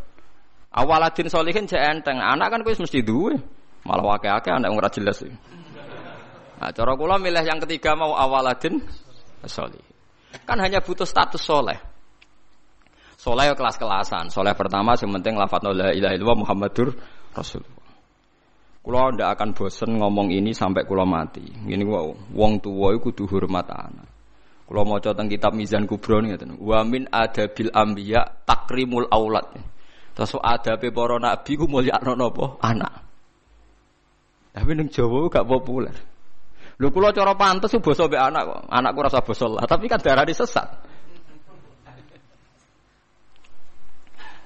Awaladin solihin jek enteng, anak kan kowe mesti duwe. Malah akeh-akeh anak ora jelas. Nah, cara kula milih yang ketiga mau awaladin solih. Kan hanya butuh status soleh. Soleh kelas-kelasan. Soleh pertama yang penting lafadz la ilaha illallah Muhammadur Rasulullah. Kulo ndak akan bosen ngomong ini sampai kulo mati. Ini wow, wong tua itu kudu hormat anak. Kulo mau tentang kitab Mizan Kubro nih Wa min adabil ambiya takrimul aulad. Terus adabe para nabi ku mulia napa? Anak. Tapi neng Jawa gak populer. Lho kula cara pantes basa mbek anak kok. Anakku rasa basa lah, tapi kan darah sesat.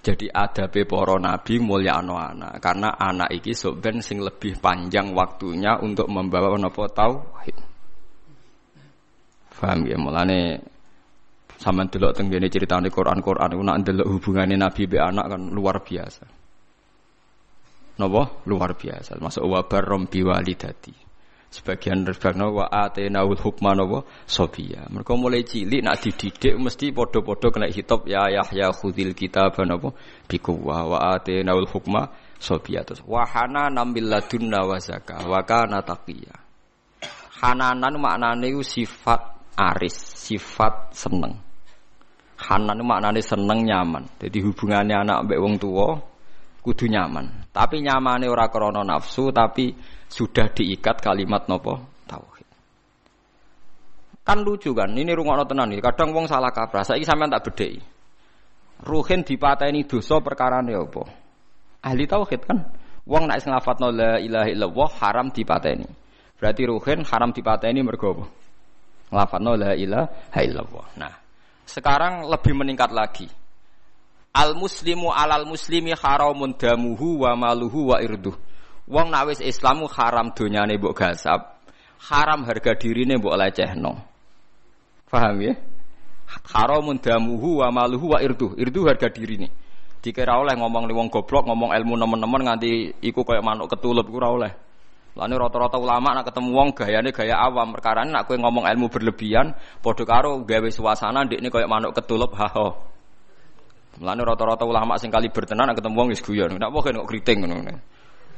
Jadi ada para nabi mulia anak karena anak iki soben sing lebih panjang waktunya untuk membawa nopo tauhid. Faham ya mulane sama delok teng cerita ceritane Quran-Quran iku nak ndelok hubungane nabi be anak kan luar biasa. Napa? Luar biasa. Masuk wabar rombi walidati. Sebagian rebakna wa atenaul hukma napa sobiya. Mereka mulai cilik nak dididik mesti podo-podo kena hitop ya Yahya khudil kitab napa bikuwa wa atenaul hukma sobiya terus wa hana nambil ladunna wa zakah wa kana taqiya. Hananan maknane sifat aris, sifat seneng. Hanan maknane seneng nyaman. Jadi hubungannya anak mbek wong tua kudu nyaman. Tapi nyamane ora krana nafsu tapi sudah diikat kalimat nopo tauhid. Kan lucu kan, ini rungokno tenan iki. Kadang wong salah kaprah, saiki sampean tak bedheki. Ruhin dipateni dosa perkarane apa? Ahli tauhid kan. Wong nek nglafatno la ilaha illallah haram dipateni. Berarti ruhin haram dipateni mergo apa? Nglafatno la ilaha illallah. Nah, sekarang lebih meningkat lagi. Al muslimu alal muslimi haramun damuhu wa maluhu wa irduh. Wong nek wis Islamu haram donyane mbok gasap, haram harga dirine mbok lecehno. Paham ya? Haramun damuhu wa maluhu wa irduh. Irduh harga diri nih. Dikira oleh ngomong wong goblok, ngomong ilmu nemen-nemen nganti iku kayak manuk ketulup ora oleh. Lalu rata-rata ulama nak ketemu wong gayane gaya awam perkara nak kowe ngomong ilmu berlebihan padha karo gawe suasana ndekne kayak manuk ketulup ha. Mulane rata-rata ulama sing kali bertenan ketemu wong wis guyon. Nek kok kok kriting ngono.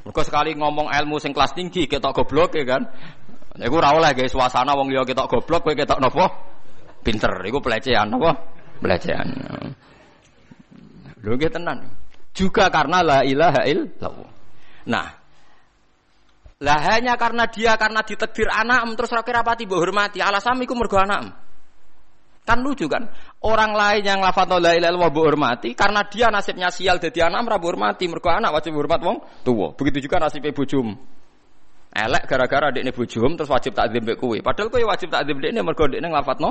Mergo sekali ngomong ilmu sing kelas tinggi ketok goblok ya kan. Iku ora oleh gawe suasana wong liya ketok goblok kowe ketok napa? pinter. Iku pelecehan apa? Pelecehan. Lho nggih tenan. Juga karena la ilaha illallah. Nah, lah hanya karena dia karena ditekdir anak terus ra kira pati hormati. Alasan iku mergo anak. Kan lucu kan? Orang lain yang lafadz la ilaha illallah mbok hormati karena dia nasibnya sial jadi anak ora hormati mergo anak wajib hormat wong tua. Begitu juga nasibnya bojum. Elek gara-gara adiknya bojum terus wajib takdim mbek kowe. Padahal kowe wajib takdim dekne mergo dekne nglafatno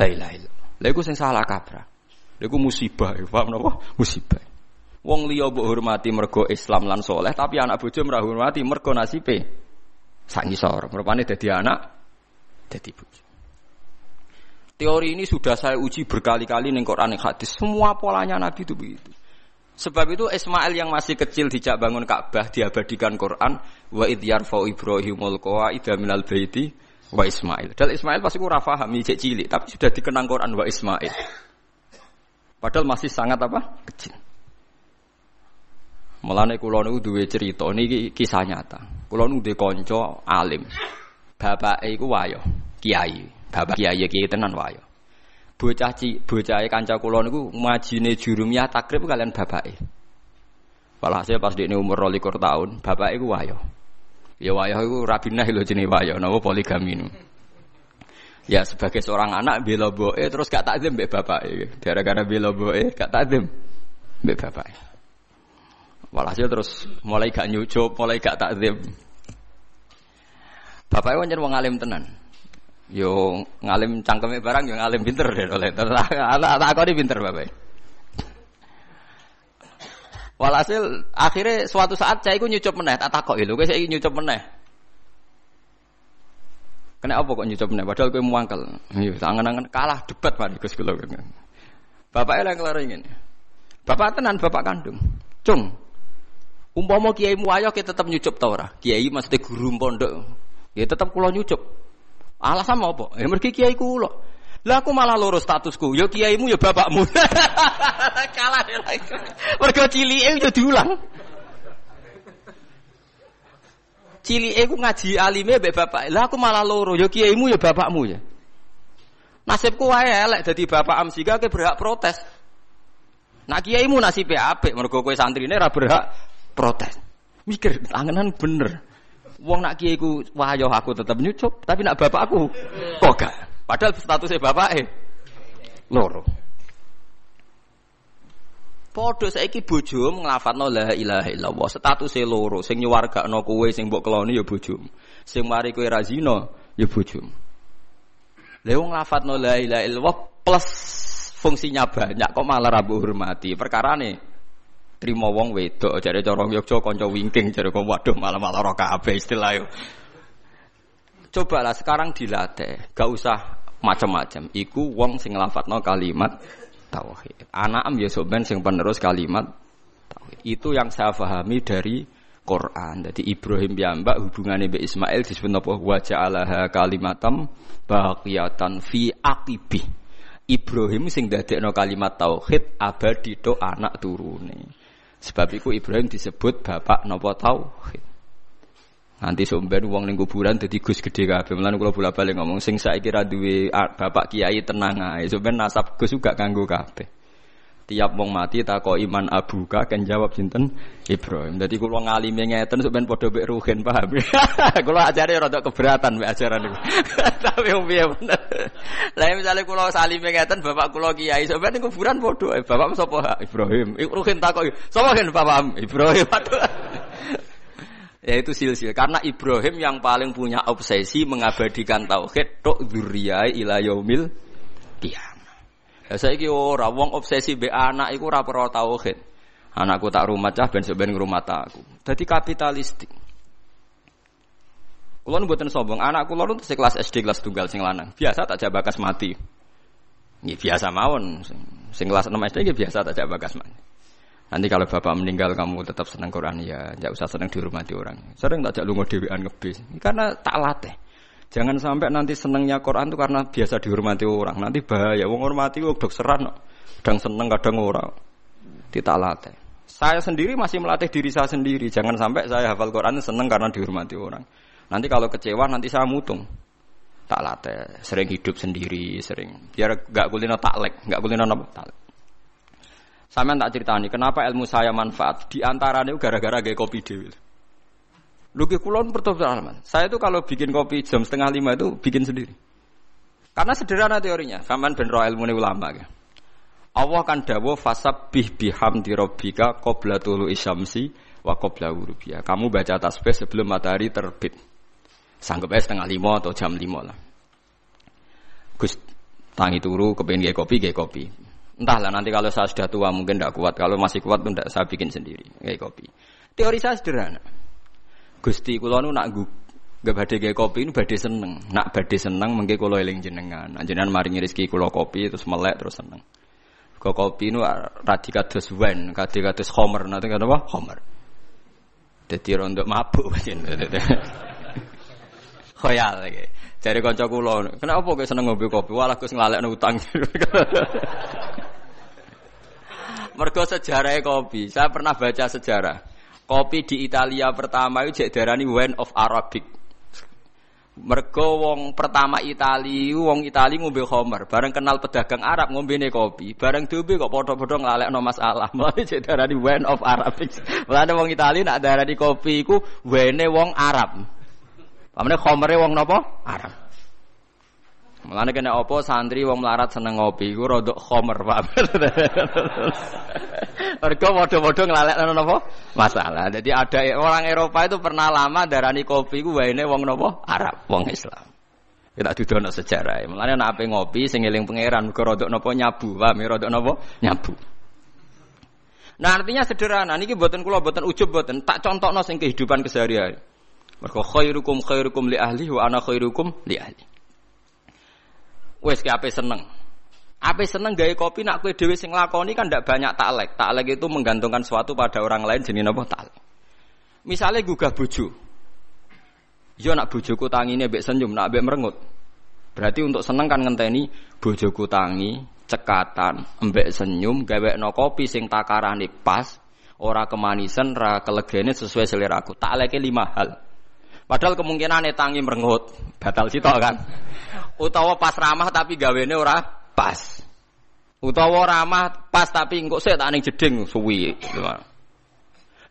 La ilaha illallah. Lha iku sing salah kaprah. Lha iku musibah, ya, paham napa? Musibah. Wong liya mbok hormati mergo Islam lan soleh, tapi anak bojo ora hormati mergo nasibe sak ngisor. Rupane dadi anak dadi bojo. Teori ini sudah saya uji berkali-kali ning Quran ning hadis. Semua polanya Nabi itu begitu. Sebab itu Ismail yang masih kecil dijak bangun Ka'bah diabadikan Quran wa id yarfa Ibrahimul qawaida minal baiti wa Ismail. Padahal Ismail pasti kurang paham cek cilik, tapi sudah dikenang Quran wa Ismail. Padahal masih sangat apa? Kecil. Mulane kula niku duwe cerita niki kisah nyata. Kula niku duwe kanca alim. Bapake iku wayo, kiai. Bapak kiai kiai tenan wayo. Bocah ci, bocahe kanca kula niku majine jurumiyah takrib kalian bapake. Walhasil pas dia umur 12 tahun, bapak iku wayo. Ya wayah itu rabinah lho jenis wayah, nama poligami nu. Ya sebagai seorang anak bela boe terus gak takzim mbek bapak Gara-gara bela boe gak takzim mbek bapak. Walhasil terus mulai gak nyucup, mulai gak takzim. Bapak wajar wong alim tenan. Yo ngalim cangkeme barang yo ngalim pinter deh oleh. Tak kau pinter bapak. Walhasil akhirnya suatu saat saya ikut nyucup meneh, tak takok lho, kowe saiki nyucup meneh. Kena apa kok nyucup meneh padahal kowe muangkel. Iya, angen-angen kalah debat Pak Gus kula. Bapaknya yang kelar ingin. Bapak tenan bapak kandung. Cung. Umpama kiai muayo kita tetap nyucup ta ora? Kiai mesti guru pondok. Ya tetap kula nyucup. Alasan apa? Ya mergi kiai kula. Lah aku malah loro statusku, ya kiaimu ya bapakmu. Kalah deh lagi. Mergo cilike yo diulang. Cilike ku ngaji alime mbek bapak. Lah aku malah loro, ya kiaimu yo bapakmu ya. Nasibku wae elek dadi bapak amsika ke berhak protes. Nak kiaimu nasibe apik mergo kowe santrine ora berhak protes. Mikir angenan bener. Wong nak kiaiku wah yo aku tetep nyucup, tapi nak bapakku kok gak. Padahal statusnya bapak eh loro. Padha saiki bojo nglafadzno la ilaha illallah. Statusé loro, sing nyuwargakno kowe sing mbok keloni ya bojomu. Sing mari kowe ra zina ya bojomu. Lha wong nglafadzno la ilaha illallah plus fungsinya banyak kok malah ra hormati. Perkarane trimo wong wedok jare cara Yogya kanca wingking jare kok waduh malah malah ora kabeh istilah yo. Cobalah sekarang dilatih, gak usah macam-macam. Iku wong sing nglafatno kalimat tauhid. Anak am ya soben sing penerus kalimat tauhid. Itu yang saya pahami dari Quran. Jadi Ibrahim mbak hubungannya be Ismail disebut apa wa ja'alaha kalimatam baqiyatan fi aqibi. Ibrahim sing dadekno kalimat tauhid abadi to anak turune. Sebab itu Ibrahim disebut bapak nopo tauhid. Nanti somben uang ning kuburan dadi Gus gede kabeh. Mulane kula bola-balik ngomong sing saiki ra duwe bapak kiai tenang ae. Somben nasab Gus juga kanggo kabeh. Tiap wong mati tako iman abuka kan jawab sinten Ibrahim. Jadi kula ngalime ngeten sampean padha mek ruhin paham. kula ajare rada keberatan mek ajaran niku. Tapi piye bener. Lah misale kula salime ngeten bapak kula kiai sampean ning kuburan padha bapak sapa Ibrahim. Ruhin tako sapa kan bapak Ibrahim. ya itu silsil karena Ibrahim yang paling punya obsesi mengabadikan tauhid tok dzurriyai ila yaumil. Ya saiki ora wong obsesi be anak iku ora perlu tauhid. Anakku tak rumah cah ben ben rumah aku. Dadi kapitalistik. Kulo mboten sombong, anak kulo nu kelas SD kelas tunggal sing lanang. Biasa tak jabakas mati. Ini biasa mawon. Sing kelas 6 SD ini biasa tak jabakas mati. Nanti kalau bapak meninggal kamu tetap senang Quran ya, jangan usah senang dihormati orang. Sering tak jak lunga dhewean ngebis. Karena tak latih. Jangan sampai nanti senengnya Quran itu karena biasa dihormati orang. Nanti bahaya. Wong hormati wong dok seran. Kadang seneng kadang orang. Tidak latih. Saya sendiri masih melatih diri saya sendiri. Jangan sampai saya hafal Quran seneng karena dihormati orang. Nanti kalau kecewa nanti saya mutung. Tak latih. Sering hidup sendiri. Sering. Biar gak kulino taklek. Gak kulino apa? Taklek. Sampai tak ceritani kenapa ilmu saya manfaat. Di antaranya gara-gara gaya kopi dewi. Ke kulon pertama Saya itu kalau bikin kopi jam setengah lima itu bikin sendiri. Karena sederhana teorinya. Saman ben roh ilmu ulama. Ya. Allah kan dawo fasab bih biham di robika qobla tulu isyamsi wa qobla urubia. Kamu baca tasbih sebelum matahari terbit. Sanggup aja setengah lima atau jam lima lah. Gus tangi turu kepengen gaya kopi gaya kopi. Entahlah nanti kalau saya sudah tua mungkin tidak kuat. Kalau masih kuat pun saya bikin sendiri gaya kopi. Teori saya sederhana. Gusti kula nu nak gak badhe gawe kopi nu badhe seneng. Nak badhe seneng mengke kula eling jenengan. Jenengan maringi rezeki kula kopi terus melek terus seneng. Kok kopi nu radi kados wine, kadi kados homer, nanti kata apa? Homer. Dadi rondo mabuk. Khoyal. Jare kanca kula, kenapa kok seneng ngombe kopi? Walah Gus nglalekno utang. Mergo sejarah kopi. Saya pernah baca sejarah. Kopi di Italia pertama itu darani wine of Arabic. Mergo wong pertama Itali, wong Itali ngombe Homer, bareng kenal pedagang Arab ngombe kopi, bareng diombe kok padha-padha nglalekno masalah. Mulane jadi darani wine of Arabic. Mulane wong Itali nak darani kopi iku wine wong Arab. Pamane Homere wong napa? Arab. Mulane kena apa santri wong melarat seneng ngopi iku rodok khomer, Pak. Mergo padha-padha nglalekno napa? Masalah. Jadi ada orang Eropa itu pernah lama darani kopi ku waene wong napa? Arab, wong Islam. Kita dudono sejarah. Mulane nek ape ngopi sing eling pangeran mergo rodok napa nyabu, Pak. Rodok napa? Nyabu. Nah artinya sederhana, niki buatan kula buatan ujub buatan tak contohno sing kehidupan keseharian. Mergo khairukum khairukum li ahli wa ana khairukum li ahli. Wes ki ape seneng. Ape seneng gawe kopi nak kue dewi sing lakoni kan ndak banyak taklek. Taklek itu menggantungkan sesuatu pada orang lain jenis apa taklek. Misalnya gugah bojo. Yo nak bojoku tangine mbek senyum, nak mbek merengut. Berarti untuk seneng kan ngenteni bojoku tangi, cekatan, mbek senyum, gawe no kopi sing takarane pas, ora kemanisan, ora kelegene sesuai selera aku. Takleke lima hal. Padahal kemungkinan tangi merengut, batal sitok kan. Utawa pas ramah tapi gawene ora pas. Utawa ramah pas tapi engko sik tak ning jeding suwi.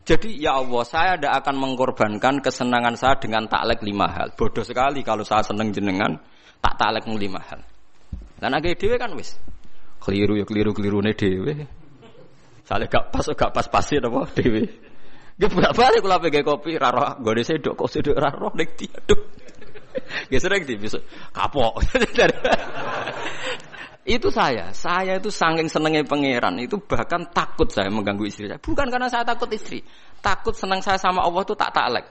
Jadi ya Allah, saya tidak akan mengorbankan kesenangan saya dengan taklek lima hal. Bodoh sekali kalau saya seneng jenengan tak taklek lima hal. Dan agak dewe kan wis. Keliru ya keliru keliru nih dewe. Soalnya gak pas gak pas pasin apa dewe. Gue bolak balik kalau pengen kopi raro deh sedok kok sedok raro nek tiaduk. Gue sering di bisa kapok. itu saya, saya itu saking senengnya pangeran itu bahkan takut saya mengganggu istri saya. Bukan karena saya takut istri, takut senang saya sama Allah itu tak taklek.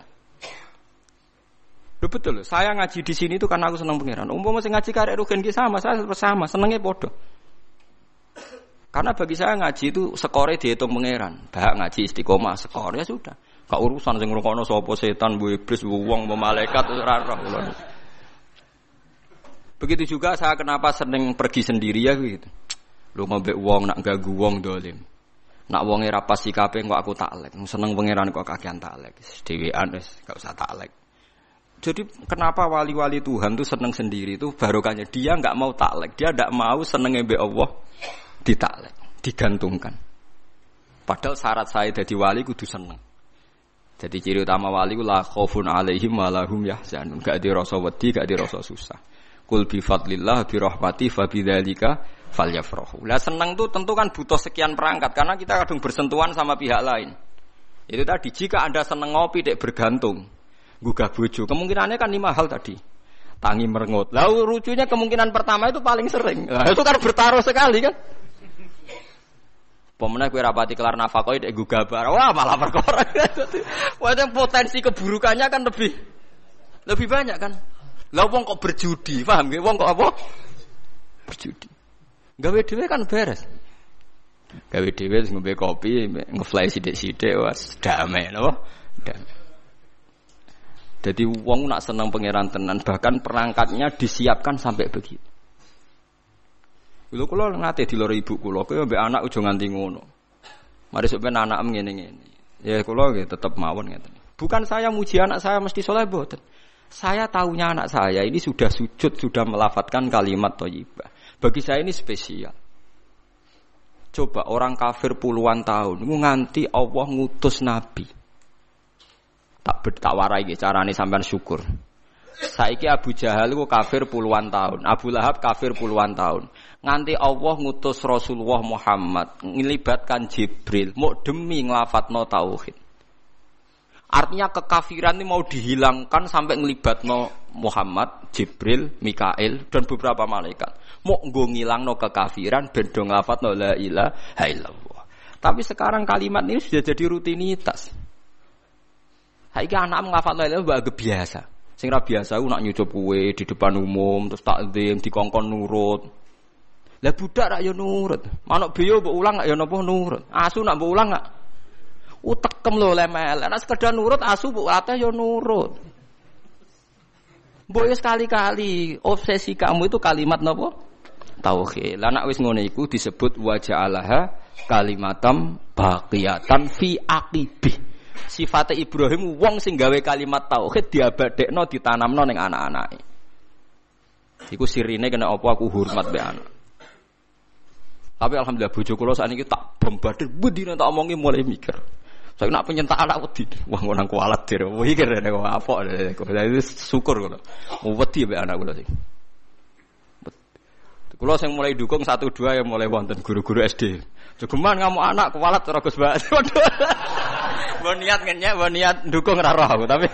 Loh betul loh, saya ngaji di sini itu karena aku senang pangeran. Umum masih ngaji karek rugen sama, saya sama, senengnya bodoh. Karena bagi saya ngaji itu skore dihitung pangeran. Bahak ngaji istiqomah skor ya sudah. Kak urusan sing ngrungokno sapa setan, bu iblis, bu wong, bu malaikat ora. Begitu juga saya kenapa sering pergi sendiri ya gitu. Lu ngombe wong nak gagu wong dolim. Nak wonge ra pas sikape kok aku taklek. Seneng pangeran kok kakean taklek. Dhewean wis gak usah taklek. Jadi kenapa wali-wali Tuhan tuh seneng sendiri itu barokahnya dia nggak mau taklek, dia nggak mau seneng mbek Allah ditaklek. digantungkan. Padahal syarat saya jadi wali kudu seneng. Jadi ciri utama wali ku la khaufun alaihim wa lahum yahzanun. Gak di rasa wedi, gak di rasa susah. Kul bi fadlillah bi rahmati fa bidzalika falyafrahu. Lah seneng tuh tentu kan butuh sekian perangkat karena kita kadang bersentuhan sama pihak lain. Itu tadi jika Anda seneng ngopi dek bergantung, gugah bojo, kemungkinannya kan lima hal tadi. Tangi merengut. Lalu lucunya kemungkinan pertama itu paling sering. Nah, itu kan bertaruh sekali kan. Pemenang kue rapati kelar nafkah itu gugah bar. Wah malah perkara. Wah potensi keburukannya kan lebih lebih banyak kan. Lah wong kok berjudi, paham gak? Wong kok apa? Berjudi. Gawe dhewe kan beres. Gawe dhewe ngombe kopi, ngefly sithik-sithik was damai napa? Damai. Jadi wong nak senang pangeran tenan, bahkan perangkatnya disiapkan sampai begitu. Lho kula nate diloro ibu kula, kowe mbek anak ujung nganti ngono. Mari sampeyan anak ngene-ngene. Ya kula nggih tetep mawon ngeten. Bukan saya muji anak saya mesti soleh boten. Saya tahunya anak saya ini sudah sujud, sudah melafatkan kalimat thayyibah. Bagi saya ini spesial. Coba orang kafir puluhan tahun nganti Allah ngutus nabi. Tak tak warai carane sampean syukur. Saiki Abu Jahal ku kafir puluhan tahun, Abu Lahab kafir puluhan tahun. Nganti Allah ngutus Rasulullah Muhammad ngelibatkan Jibril mau demi nglafatno tauhid. Artinya kekafiran ini mau dihilangkan sampai ngelibatno Muhammad, Jibril, Mikail dan beberapa malaikat. Mau nggo ngilangno kekafiran ben do nglafatno la ilaha illallah. Tapi sekarang kalimat ini sudah jadi rutinitas. Saiki anak ngafal la ilaha biasa. Sing ra biasa ku nak nyucup kue di depan umum terus takzim dikongkon nurut. Lah budak rak yo nurut. Manuk biyo mbok ulang gak yo napa nurut. Asu nak mbok ulang gak utekem lho lemel. Nek sekedar nurut asu mbok latih yo nurut. Mbok sekali-kali obsesi kamu itu kalimat napa? Tauhid. Lah nek wis ngono iku disebut wajah alaha kalimatam baqiyatan fi aqibih sifate Ibrahim wong sing gawe kalimat tauhid diabadekno ditanamno ning anak-anake. Iku sirine kena apa aku hormat be anak. Tapi alhamdulillah bojo kula sakniki tak bombardir budine tak omongi mulai mikir. Saya nak penyentak anak wedi. Wah ngono nang kualat dir. Kene kok apa. Jadi syukur kula. Wedi be anak kula sing. Kulo sing mulai dukung satu dua yang mulai wonten guru-guru SD. Jogeman kamu anak kualat Gus Mbak. Mbok niat ngenyek, mbok niat dukung ora roh tapi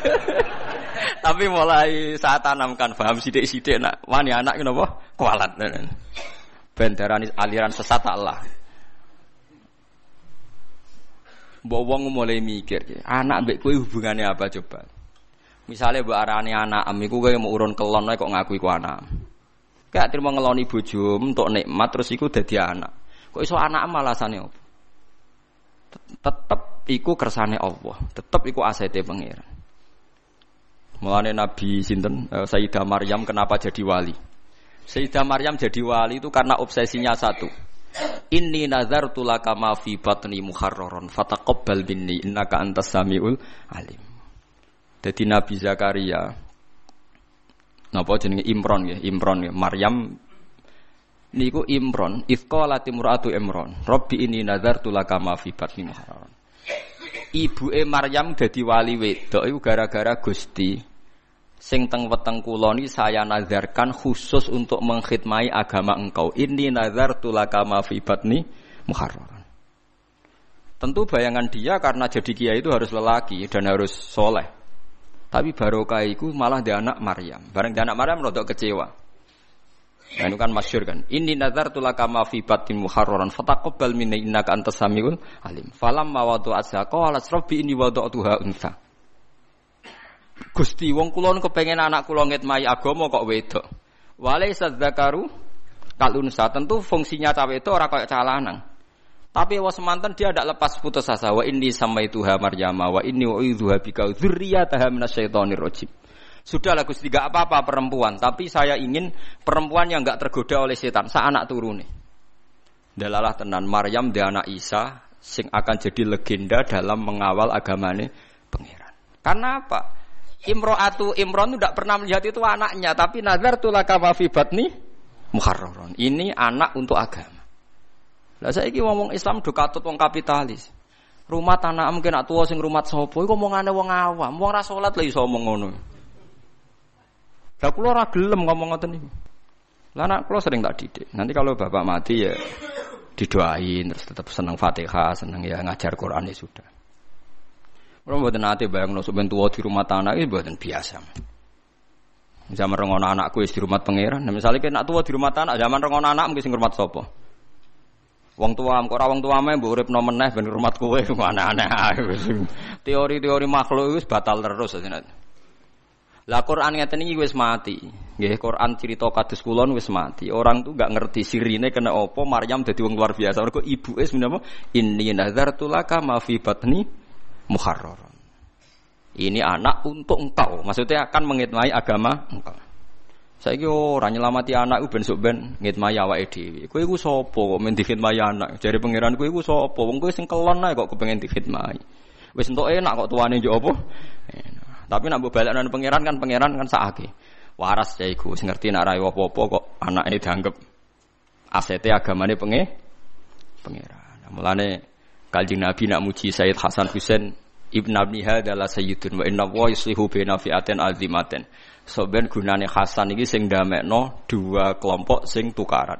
tapi mulai saat tanamkan paham sidik-sidik nak wani anak kenapa kualat. Ben aliran sesat Allah. Mbok wong mulai mikir, anak mbek kowe hubungannya apa coba? Misalnya mbok arani anak am iku mau urun kelon kok ngaku iku anak. Kayak terima ngeloni bojo untuk nikmat terus iku dadi anak. Kok iso anak malasane opo? Tetep iku kersane Allah, tetep iku asete pangeran. Mulane Nabi sinten uh, Sayyidah Maryam kenapa jadi wali? Sayyidah Maryam jadi wali itu karena obsesinya satu. Inni nazartu laka ma fi batni muharraron fataqabbal minni innaka antas samiul alim. Jadi Nabi Zakaria napa jenenge Imron ya, Imron ya. Maryam niku Imron, ifqala timratu Imron. Rabbi ini nazartu laka ma fi batni muharraron. Ibuke Maryam dadi wali wedok iku gara-gara Gusti sing teng weteng kula saya nazarkan khusus untuk mengkhidmati agama engkau. Ini nazartu laka ma fi batni muharraron. Tentu bayangan dia karena jadi kiai itu harus lelaki dan harus soleh. Tapi barokah itu malah dia anak Maryam. Bareng dia anak Maryam rodok kecewa. Nah, itu kan masyur kan. Ini nazar tulaka ma fi batin muharraran fataqabbal minni innaka antas samiul alim. Falam ma wadu asha qala rabbi inni wada'tuha unsa. Gusti wong kula kepengen anak kula ngitmai agama kok wedok. Walaisa dzakaru kalunsa tentu fungsinya cawe itu orang kayak calanang. Tapi wa semantan dia tidak lepas putus asa. Wa ini sama itu ha Maryam wa ini wa idzuha bika dzurriyyataha minasyaitonir rajim. Sudahlah Gusti gak apa-apa perempuan, tapi saya ingin perempuan yang gak tergoda oleh setan, sa anak turune. Dalalah tenan Maryam dia anak Isa sing akan jadi legenda dalam mengawal agamane pangeran. Karena apa? Imro'atu Imron tidak pernah melihat itu anaknya, tapi nazar tulaka mafi batni muharraron. Ini anak untuk agama. Lah saiki wong Islam do katut wong kapitalis. Rumah tanah mungkin nak sing rumah sapa iku omongane wong awam, wong ra salat lha iso omong ngono. Lah kula ora gelem ngomong ngoten niku. Lah anak kula sering tak didik. Nanti kalau bapak mati ya didoain terus tetap senang Fatihah, senang ya ngajar Quran ya sudah. Kalau buat nanti bayang no tua di rumah tanah itu buatan biasa. Zaman rengono anakku di rumah pangeran. Nah, misalnya kena tua di rumah tanah, zaman rengono anak mungkin sing rumah sopo. Wong tua, kok wong tua mah mbok urip meneh ben rumah kowe aneh-aneh Teori-teori makhluk itu batal terus sebenarnya. Lah Quran ngeten iki wis mati. Nggih, Quran cerita kados kulon wis mati. Orang tuh gak ngerti sirine kena opo Maryam dadi wong luar biasa. Mergo ibuke sebenarnya inni nadzartu laka ma fi batni muharraron. Ini anak untuk engkau. Maksudnya akan mengitmai agama engkau. Saya kira orang nyelamati anak ben sok ben ngitmai awake dhewe. Kowe iku sapa kok men dikhidmati anak? Jare pangeran kowe iku sapa? Wong kowe sing kelon ae kok kepengen dikhidmati. Wis entuk enak kok tuane yo apa? Tapi nak mbok balekno pangeran kan pangeran kan sakake. Waras ya iku sing ngerti nak rai apa-apa kok anak ini dianggap asete agamane penge pangeran. Mulane Kanjeng Nabi nak muji Sayyid Hasan Husain Ibn Abniha adalah sayyidun wa inna wa yuslihu bina fi'atin azimatin. So ben gunane Hasan ini sing damekno dua kelompok sing tukaran.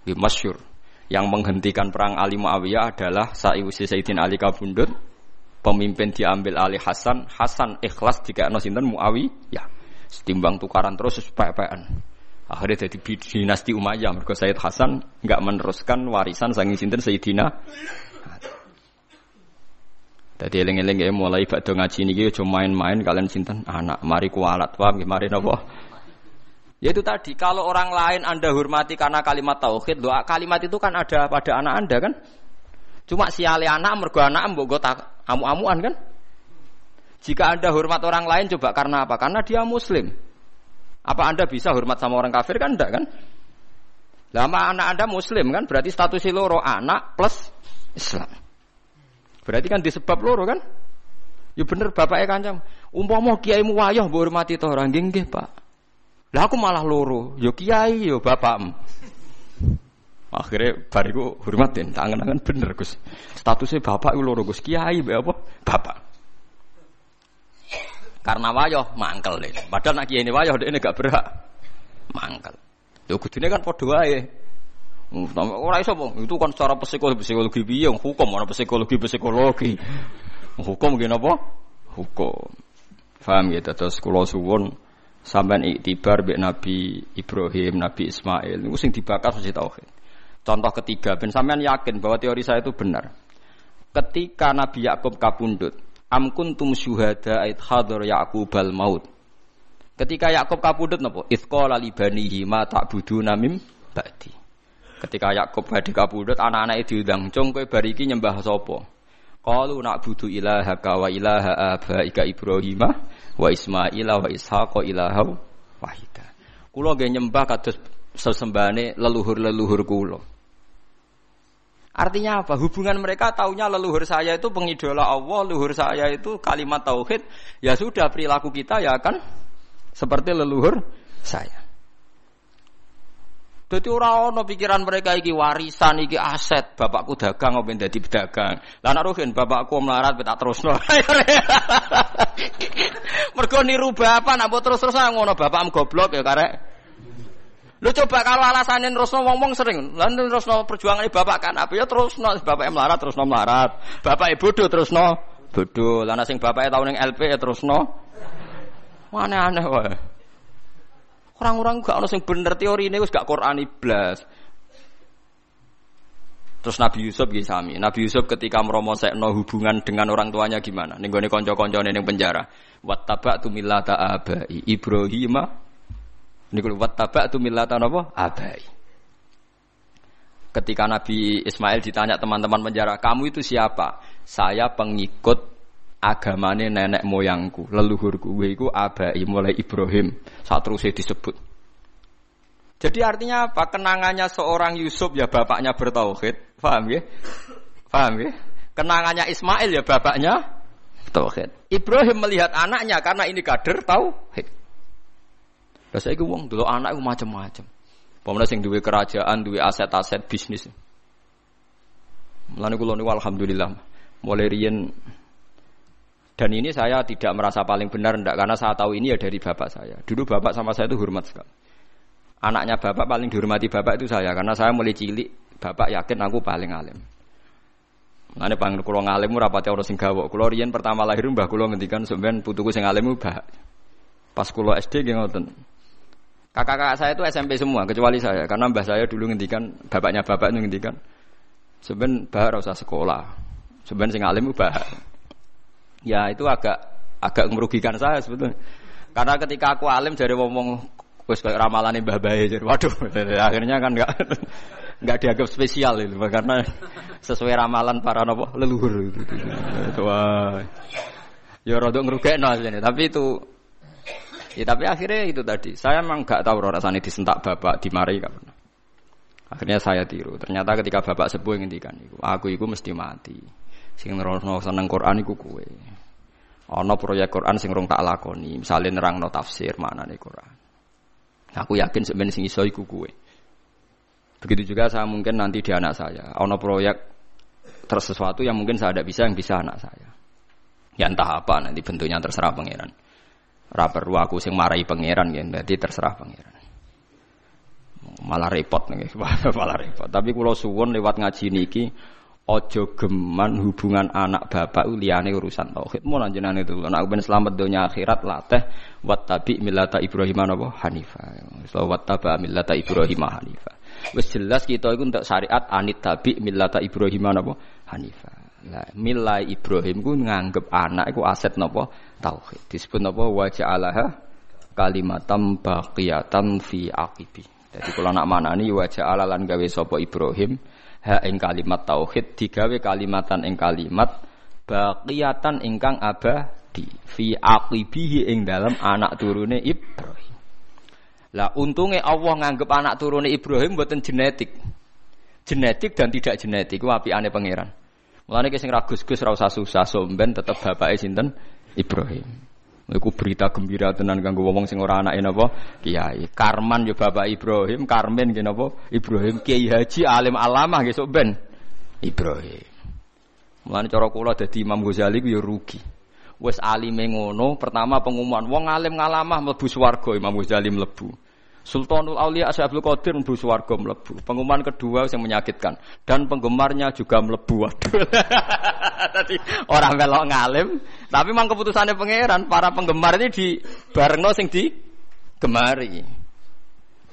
Di masyur. Yang menghentikan perang Ali Muawiyah adalah Sa'iwusi Sayyidin Ali Kabundut. Pemimpin diambil Ali Hasan. Hasan ikhlas jika sinten Muawiyah. Setimbang tukaran terus sepek-pekan. Akhirnya jadi dinasti Umayyah. Mereka Sayyid Hasan nggak meneruskan warisan sangi sinten Sayyidina jadi eling-eling ya mulai bakdo ngaji niki cuma main-main kalian sinten anak mari kualat paham mari nopo. Ya itu tadi kalau orang lain Anda hormati karena kalimat tauhid, doa kalimat itu kan ada pada anak Anda kan? Cuma siali anak mergo anak mbok tak amu-amuan kan? Jika Anda hormat orang lain coba karena apa? Karena dia muslim. Apa Anda bisa hormat sama orang kafir kan enggak kan? Lama anak Anda muslim kan berarti status loro anak plus Islam. Berarti kan disebab loro kan? Ya bener bapaknya kancam. Umpama kiai mu wayah mbok hormati to ora nggih nggih, Pak. Lah aku malah loro. Yo ya kiai yo ya bapakmu. Akhirnya bariku hormatin, tangan-tangan bener Gus. Statusnya bapak itu loro Gus, kiai be apa? Bapak. Karena wayah mangkel deh. Padahal nak kiai ini wayah dia gak berhak mangkel. Yo kudune kan padha wae. Ora iso. Itu kan secara psikologi psikologi piye hukum ora psikologi psikologi. Hukum gini apa? Hukum. Faham gitu terus suwun sampean iktibar mbek Nabi Ibrahim, Nabi Ismail niku sing dibakar mesti tauhid. Contoh ketiga, ben sampean yakin bahwa teori saya itu benar. Ketika Nabi Yakub kapundut, am kuntum syuhada ait hadar Yakubal maut. Ketika Yakub kapundut napa? Itsqala li banihi ma ta'buduna mim ba'di. Ketika Yakub badhe kabudut anak-anak itu diundang, "Cung kowe bariki nyembah sapa?" Qalu na'budu ilaha ka wa ilaha abaika Ibrahim wa Ismail wa Ishaq ilaha wahida. Kula nggih nyembah kados sesembahane leluhur-leluhur kula. Artinya apa? Hubungan mereka taunya leluhur saya itu pengidola Allah, leluhur saya itu kalimat tauhid. Ya sudah perilaku kita ya kan seperti leluhur saya. Jadi orang ono pikiran mereka iki warisan iki aset bapakku dagang apa dadi pedagang. Nek rugen bapakku melarat tak terusno. Mergo niru bapak nak terus-terus ngono bapakmu goblok ya karek. Lu coba kalau alasannya terusno wong-wong sering, lan terusno perjuangan bapak kan apa ya terusno bapaknya melarat terusno melarat. Bapaknya bodoh terusno bodoh. Lah sing bapaknya tahun yang LP ya terusno. Aneh-aneh wae. Orang-orang gak ono sing bener teori ini gak Quran iblas. Terus Nabi Yusuf gitu sami. Nabi Yusuf ketika meromosekno hubungan dengan orang tuanya gimana? Ning gone kanca-kancane ning penjara. Wattaba'tu millata abai Ibrahim. Niku wattaba'tu millata napa? Abai. Ketika Nabi Ismail ditanya teman-teman penjara, "Kamu itu siapa?" "Saya pengikut agamane nenek moyangku, leluhurku iku abai mulai Ibrahim. Saat terus disebut. Jadi artinya apa? Kenangannya seorang Yusuf ya bapaknya bertauhid. Paham ya? Paham ya? Kenangannya Ismail ya bapaknya tauhid. Ibrahim melihat anaknya karena ini kader tauhid. Lah saiki wong dulu anak iku macam-macam. Pemenang sing duwe kerajaan, duwe aset-aset bisnis. Mulane kula niku alhamdulillah mulai riyen dan ini saya tidak merasa paling benar ndak karena saya tahu ini ya dari bapak saya. Dulu bapak sama saya itu hormat sekali. Anaknya bapak paling dihormati bapak itu saya karena saya mulai cilik bapak yakin aku paling alim. Mane pang kula ngalim ora pati ana sing gawok. Kula riyen pertama lahir mbah kula ngendikan sampean putuku sing alim mbah. Pas kula SD nggih ngoten. Kakak-kakak saya itu SMP semua kecuali saya karena mbah saya dulu ngendikan bapaknya bapak itu ngendikan sampean mbah ora usah sekolah. Sampean sing alim mbah. Ya itu agak agak merugikan saya sebetulnya. Karena ketika aku alim jadi ngomong wis ramalan mbah bae jadi waduh akhirnya kan enggak nggak dianggap spesial itu karena sesuai ramalan para nopo leluhur itu. Wah. Ya rada ngrugekno tapi itu ya tapi akhirnya itu tadi. Saya memang nggak tahu rasanya disentak bapak dimarahi gak pernah. Akhirnya saya tiru. Ternyata ketika bapak sepuh ngendikan iku, aku iku mesti mati. Sing nerono seneng Quran iku kowe. Ana proyek Quran sing rong tak lakoni, misalnya nerangno tafsir maknane Quran. Aku yakin sebenarnya sing iso iku kowe. Begitu juga saya mungkin nanti di anak saya. Ono proyek terus sesuatu yang mungkin saya tidak bisa yang bisa anak saya. Ya entah apa nanti bentuknya terserah pangeran. Raper aku sing marahi pangeran ya, berarti terserah pangeran. Malah repot nih, malah repot. Tapi kalau suwon lewat ngaji niki, ojo geman hubungan anak bapak liyane urusan tauhid. Mau lanjutan itu, anak ben selamat dunia akhirat lateh wat tabi milata Ibrahim apa Hanifah. So wat taba milata Ibrahim Hanifah. Wis jelas kita itu untuk syariat anit tabi millata Ibrahim napa Hanifah. Lah milai Ibrahim ku nganggep anak iku aset napa tauhid. Disebut napa wa ja'alaha kalimatam baqiyatan fi aqibi. Jadi kalau nak manani wa ja'ala lan gawe sapa Ibrahim ha ing kalimat tauhid digawe kalimatan ing kalimat baqiyatan ingkang abadi fi aqibihi ing dalam anak turune Ibrahim. Lah untungnya Allah nganggep anak turunnya Ibrahim buatan genetik. Genetik dan tidak genetik ku aneh pangeran. Mulane sing ragus-gus ra usah susah somben tetep bapake sinten Ibrahim. Iku berita gembira tenan kanggo wong sing ora anake napa kiai. Karman yo bapak Ibrahim, Karmen nggih napa Ibrahim Kiai Haji alim alamah nggih sok ben Ibrahim. Mulane cara kula dadi Imam Ghazali ku yo rugi. Wes alime ngono, pertama pengumuman wong alim ngalamah mlebu swarga Imam Ghazali mlebu. Sultanul Aulia Asyabul Qadir mlebu swarga mlebu. Pengumuman kedua yang menyakitkan dan penggemarnya juga mlebu. Waduh. Tadi orang melok ngalim, tapi memang keputusannya pangeran para penggemar ini di barengno sing di gemari.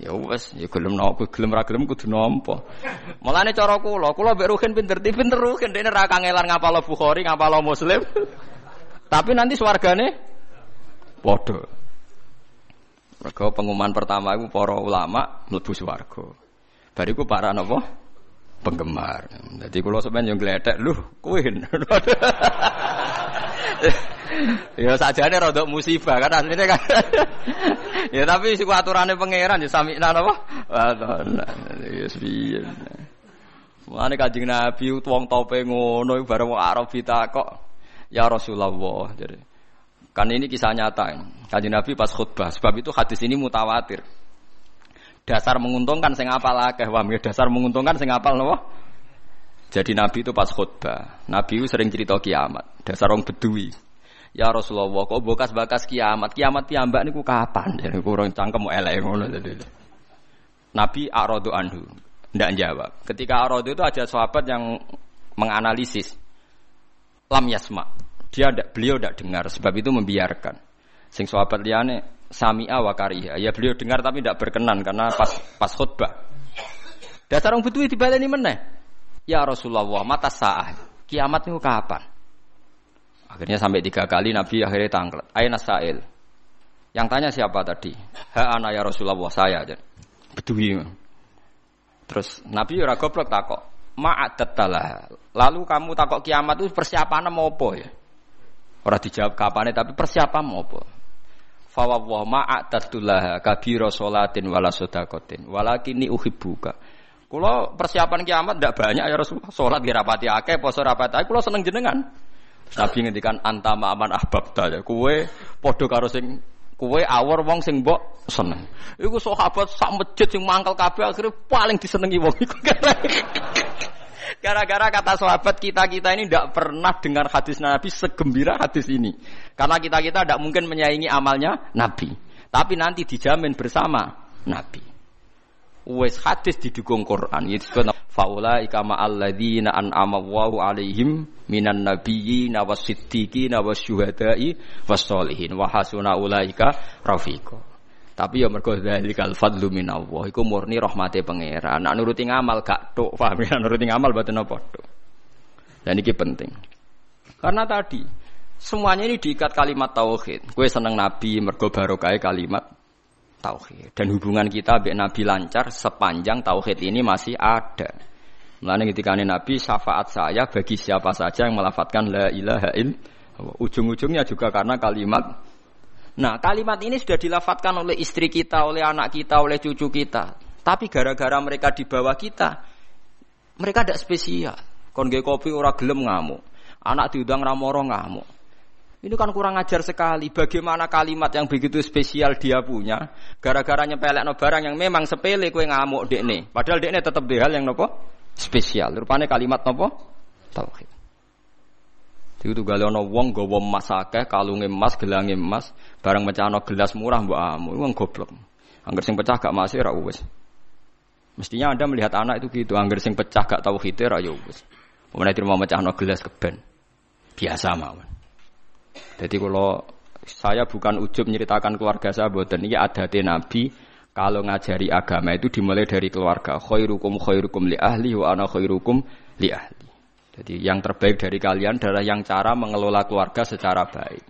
Ya wes, ya gelem nopo, gelem ra gelem kudu nampa. Mulane cara kula, kula mbek Ruhin pinter, pinter Ruhin dene ra kangelan ngapal Bukhari, ngapal Muslim. Tapi nanti swargane padha. Mergo pengumuman pertama itu para ulama mlebu swarga. Bariku para napa? Penggemar. Jadi kalau sampean yang gledek, lho, kowe. ya sajane rada musibah kan asline kan. ya tapi siku aturane pangeran ya sami napa? Ya piye. Kanjeng Nabi wong tope ngono bareng wong Arab kok Ya Rasulullah. Jadi, kan ini kisah nyata. Kaji Nabi pas khutbah. Sebab itu hadis ini mutawatir. Dasar menguntungkan sing apal akeh wah dasar menguntungkan sing apal nopo. Jadi Nabi itu pas khutbah. Nabi itu sering cerita kiamat. Dasar orang bedui. Ya Rasulullah, kok bekas-bekas kiamat? Kiamat piyambak niku kapan? Jadi kurang cangkem mau elek ngono Nabi arodo anhu, ndak jawab. Ketika arodo itu ada sahabat yang menganalisis lam yasma. Dia ada, beliau tidak dengar, sebab itu membiarkan. Sing sahabat liane sami'a wa kariha. Ya beliau dengar tapi tidak berkenan karena pas pas khutbah. Dasar orang butuh dibaleni meneh. Ya Rasulullah, mata sa'ah. Kiamat itu kapan? Akhirnya sampai tiga kali Nabi akhirnya tangklet. Aina sa'il. Yang tanya siapa tadi? Ha ana ya Rasulullah saya aja. Bedui. Terus Nabi ora goblok takok ma'adat Lalu kamu takok kiamat itu persiapan mau apa ya? Orang dijawab kapan tapi persiapan mau apa? Fawwah ma'adatullah kabiro solatin wala sodakotin walakini uhibbuka. Kalau persiapan kiamat tidak banyak ya Rasulullah. Di rapati akeh, poso rapati akeh. Kalau seneng jenengan. Nabi ngendikan antama aman ahbab ya. Kue podo karo sing awor wong sing seneng. Iku sahabat sak masjid sing mangkel kabeh akhirnya paling disenengi wong iku. Gara-gara kata sahabat kita-kita ini tidak pernah dengar hadis Nabi segembira hadis ini. Karena kita-kita tidak mungkin menyaingi amalnya Nabi. Tapi nanti dijamin bersama Nabi. Wes hadis didukung Quran. Itu faula ikama alladzina an'ama Allahu alaihim minan nabiyyin wasiddiqin wasyuhada'i wassolihin wa hasuna ulaika rafiqa. Tapi ya mergo dzalikal fadlu minallah iku murni rahmate pangeran. Nak nuruti ngamal gak tok, paham ya? Nuruti ngamal boten apa tok. Dan ini penting. Karena tadi semuanya ini diikat kalimat tauhid. Kue seneng nabi mergo barokah kalimat tauhid. Dan hubungan kita dengan nabi lancar sepanjang tauhid ini masih ada. Mulane ketika Nabi syafaat saya bagi siapa saja yang melafatkan la ilaha illallah. Ujung-ujungnya juga karena kalimat Nah, kalimat ini sudah dilafatkan oleh istri kita, oleh anak kita, oleh cucu kita. Tapi gara-gara mereka di bawah kita, mereka tidak spesial. Kon kopi ora gelem ngamuk. Anak diundang ramoro ngamuk. Ini kan kurang ajar sekali. Bagaimana kalimat yang begitu spesial dia punya, gara-gara nyepelek no barang yang memang sepele kue ngamuk dek nih. Padahal dek tetap hal yang nopo spesial. Rupanya kalimat nopo tauhid. Itu gale ana wong gawa emas akeh, kalunge emas, gelange emas, barang mecahno gelas murah mbok amu. Wong goblok. Angger sing pecah gak masih ra wis. Mestinya Anda melihat anak itu gitu, angger sing pecah gak tahu hite ra yo wis. Pemenang mau mecahno gelas keben. Biasa mawon. Jadi kalau saya bukan ujub menceritakan keluarga saya, buatan ini ada Nabi kalau ngajari agama itu dimulai dari keluarga. Khairukum khairukum li ahli wa ana khairukum li ahli. Jadi yang terbaik dari kalian adalah yang cara mengelola keluarga secara baik.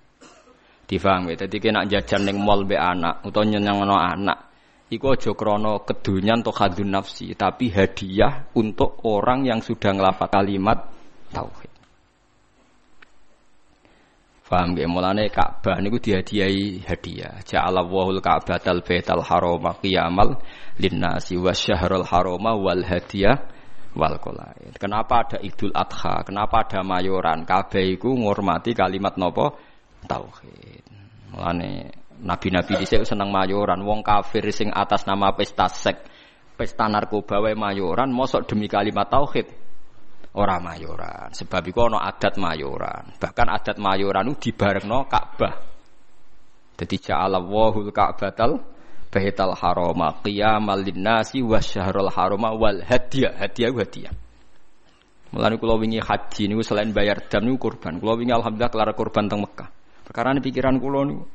Difahami. Jadi kena jajan neng mall be anak atau nyenang anak. Iku aja krana kedunyan atau hadun nafsi, tapi hadiah untuk orang yang sudah ngelafal kalimat tauhid. Faham gak? Mulane Ka'bah niku dihadiahi hadiah. Ja'ala wahul Ka'batal Baital Harama qiyamal linnasi wasyahrul harama wal hadiah wal qolaid. Kenapa ada Idul Adha? Kenapa ada mayoran? Kabeh iku ngurmati kalimat nopo? Tauhid. Mulane nabi-nabi dhisik seneng mayoran. Wong kafir sing atas nama pesta sek, pesta narkoba wae mayoran, mosok demi kalimat tauhid ora mayoran. Sebab iku ana adat mayoran. Bahkan adat mayoran itu dibarengno Ka'bah. Dadi ja'ala wahul Ka'batal Baital Harama qiyamal linnasi wasyahrul harama wal hadiah. Hadiah hadiah. Mulane kula wingi haji niku selain bayar dam niku kurban. Kula wingi alhamdulillah kelar kurban teng Mekah. Perkara pikiran kula niku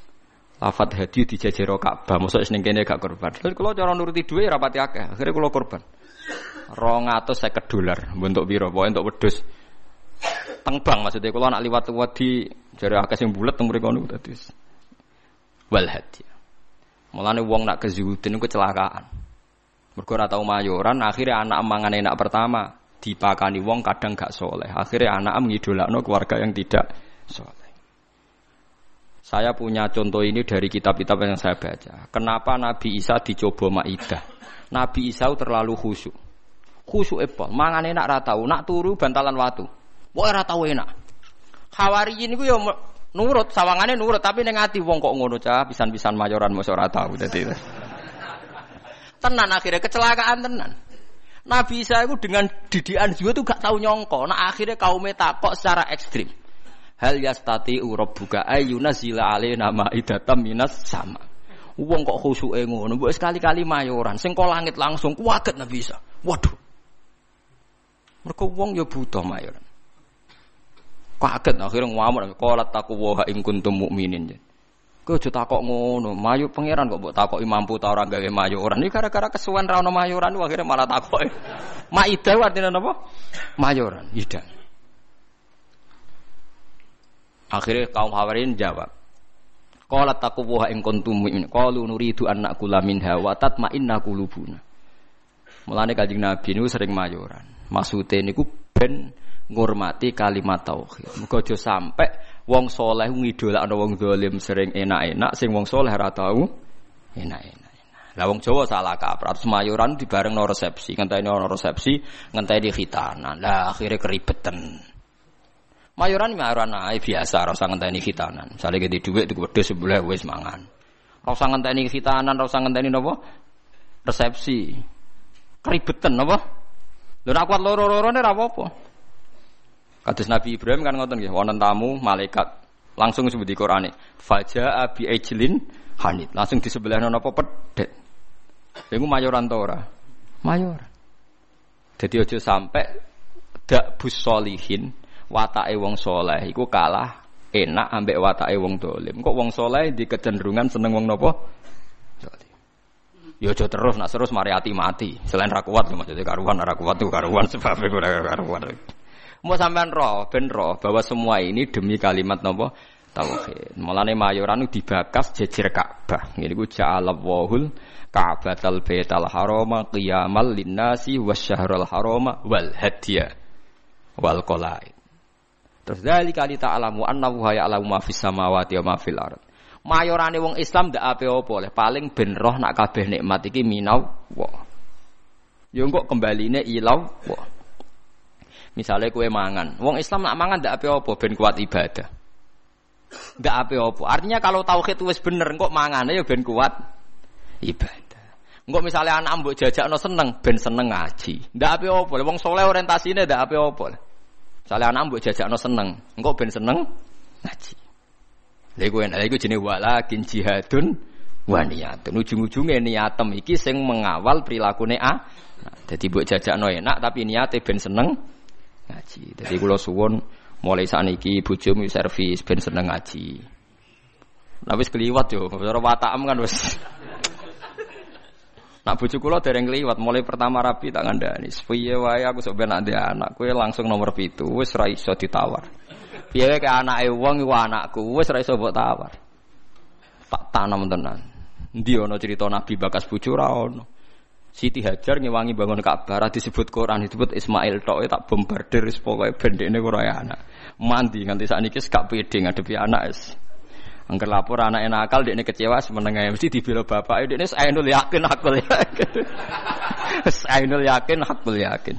lafat hadiah dijajero Ka'bah, mosok ning kene gak kurban. Terus kula cara nuruti dhuwit rapati akeh, akhirnya kula kurban rong atau saya dolar bentuk biro pokoknya untuk wedus tengbang maksudnya kalau anak liwat liwat di jari akeh yang bulat teng mriko niku dadi wal hadi mulane wong nak kezuhudin niku kecelakaan mergo ora tau mayoran akhirnya anak mangan enak pertama dipakani wong kadang gak soleh akhirnya anak mengidolakno keluarga yang tidak soleh saya punya contoh ini dari kitab-kitab yang saya baca. Kenapa Nabi Isa dicoba Maidah? Nabi Isa terlalu khusyuk khusyuk epol, mangan enak ra tau, nak turu bantalan watu. Pokoke ra tau enak. Hawariyin iku ya nurut, sawangane nurut, tapi ning ati wong kok ngono cah, pisan-pisan mayoran mosok ora tau dadi. tenan akhirnya kecelakaan tenan. Nabi Isa itu dengan didikan juga tuh gak tahu nyongko. Nah akhirnya kaum takok secara ekstrim. Hal yastati buka ayuna zila nama idatam minas sama. Wong kok khusyuke ngono, mbok sekali-kali mayoran, sing kok langit langsung kuwaget Nabi Isa. Waduh. Mereka wong ya buta mayor. Kaget akhirnya ngamuk kolat taku waha ing kuntum mukminin. Kau aja takok ngono, mayu pangeran kok mbok takoki mampu ta ora gawe mayoran. Ini gara-gara kesuwen ra ono mayoran akhirnya malah takoki. Maida artinya napa? Mayoran, ida. Akhirnya kaum Hawarin jawab. Qalat taqwa ing kuntum mu'min. Qalu nuridu an nakula minha wa tatma'inna qulubuna. Mulane Kanjeng Nabi niku sering mayoran. Maksudnya niku ben ngurmati kalimat tauhid. Muga aja sampai wong soleh ngidolakno wong dolim sering enak-enak, sing wong soleh ora tau enak-enak. Lah wong Jawa salah kaprah, semayuran di bareng no resepsi, ngenteni no resepsi, ngenteni khitanan. Lah akhirnya keribetan. Mayuran mayuran ae biasa, ora usah ngenteni khitanan. Misale gede dhuwit tuku wedhus sebelah wis mangan. Ora usah ngenteni khitanan, ora usah ngenteni napa? Resepsi. Keribetan napa? Lho nek kuat loro-lorone ora apa-apa. Kados Nabi Ibrahim kan ngoten nggih, wonten tamu malaikat langsung disebut di Qur'ane. Faja abi ejlin hanit. Langsung di sebelah napa pedet. Iku mayoran to ora? Mayor. Jadi aja sampai dak bus solihin watake wong soleh iku kalah enak ambek watake wong dolim. Kok wong soleh di kecenderungan seneng wong nopo? Ya aja terus nak terus mari ati mati. Selain ra kuat maksudnya karuan ra kuat tuh karuan sebab ora karuan. Mau sampean roh, ben roh bahwa semua ini demi kalimat nopo tauhid. Mulane mayoran dibakas jejer Ka'bah. Ngene ku ja'alallahul Ka'batal Baital Harama qiyamal linnasi wasyahrul harama wal hadiya wal qalaid. Terus dari kali ta'alamu annahu ya'lamu ma fis samawati wa ma. Mayorane wong Islam ndak ape apa oleh paling ben roh nak kabeh nikmat iki minau wa. Yo kok kembaline ilau wa. Misalnya kue mangan, wong Islam nak mangan ndak apa-apa ben kuat ibadah. Ndak apa-apa. Artinya kalau tauhid wis bener kok mangane ya ben kuat ibadah. Engko misalnya anak mbok jajakno seneng ben seneng ngaji. Ndak apa-apa. Wong soleh orientasine ndak apa-apa. Misalnya anak mbok jajakno seneng, engko ben seneng ngaji. Lha iku iku jenenge walakin jihadun wa niyatun. Ujung-ujunge niatem iki sing mengawal prilakune A. Nah, jadi mbok jajakno enak tapi niate ben seneng ngaji. Jadi kula suwun mulai saat ini bojomu servis ben seneng ngaji. Wis keliwat yo, cara watakam kan wis. Nak bojo kula dereng kliwat mulai pertama rapi tak ngandani. Piye wae aku sok ben anak kowe langsung nomor pitu wis ra iso ditawar. Piye ke anake wong iku anakku wis ra iso mbok tawar. Tak tanam tenan. Ndi ana cerita Nabi bakas bojo ra ono. Siti Hajar ngewangi bangun Ka'bah disebut Quran disebut Ismail tok tak bombardir pokoke bendekne ora anak. Mandi nganti sakniki gak pede ngadepi anak es. Angger lapor anak nakal dekne kecewa semenenge mesti dibela bapak dekne ainul yakin akul yakin. ainul yakin akul yakin.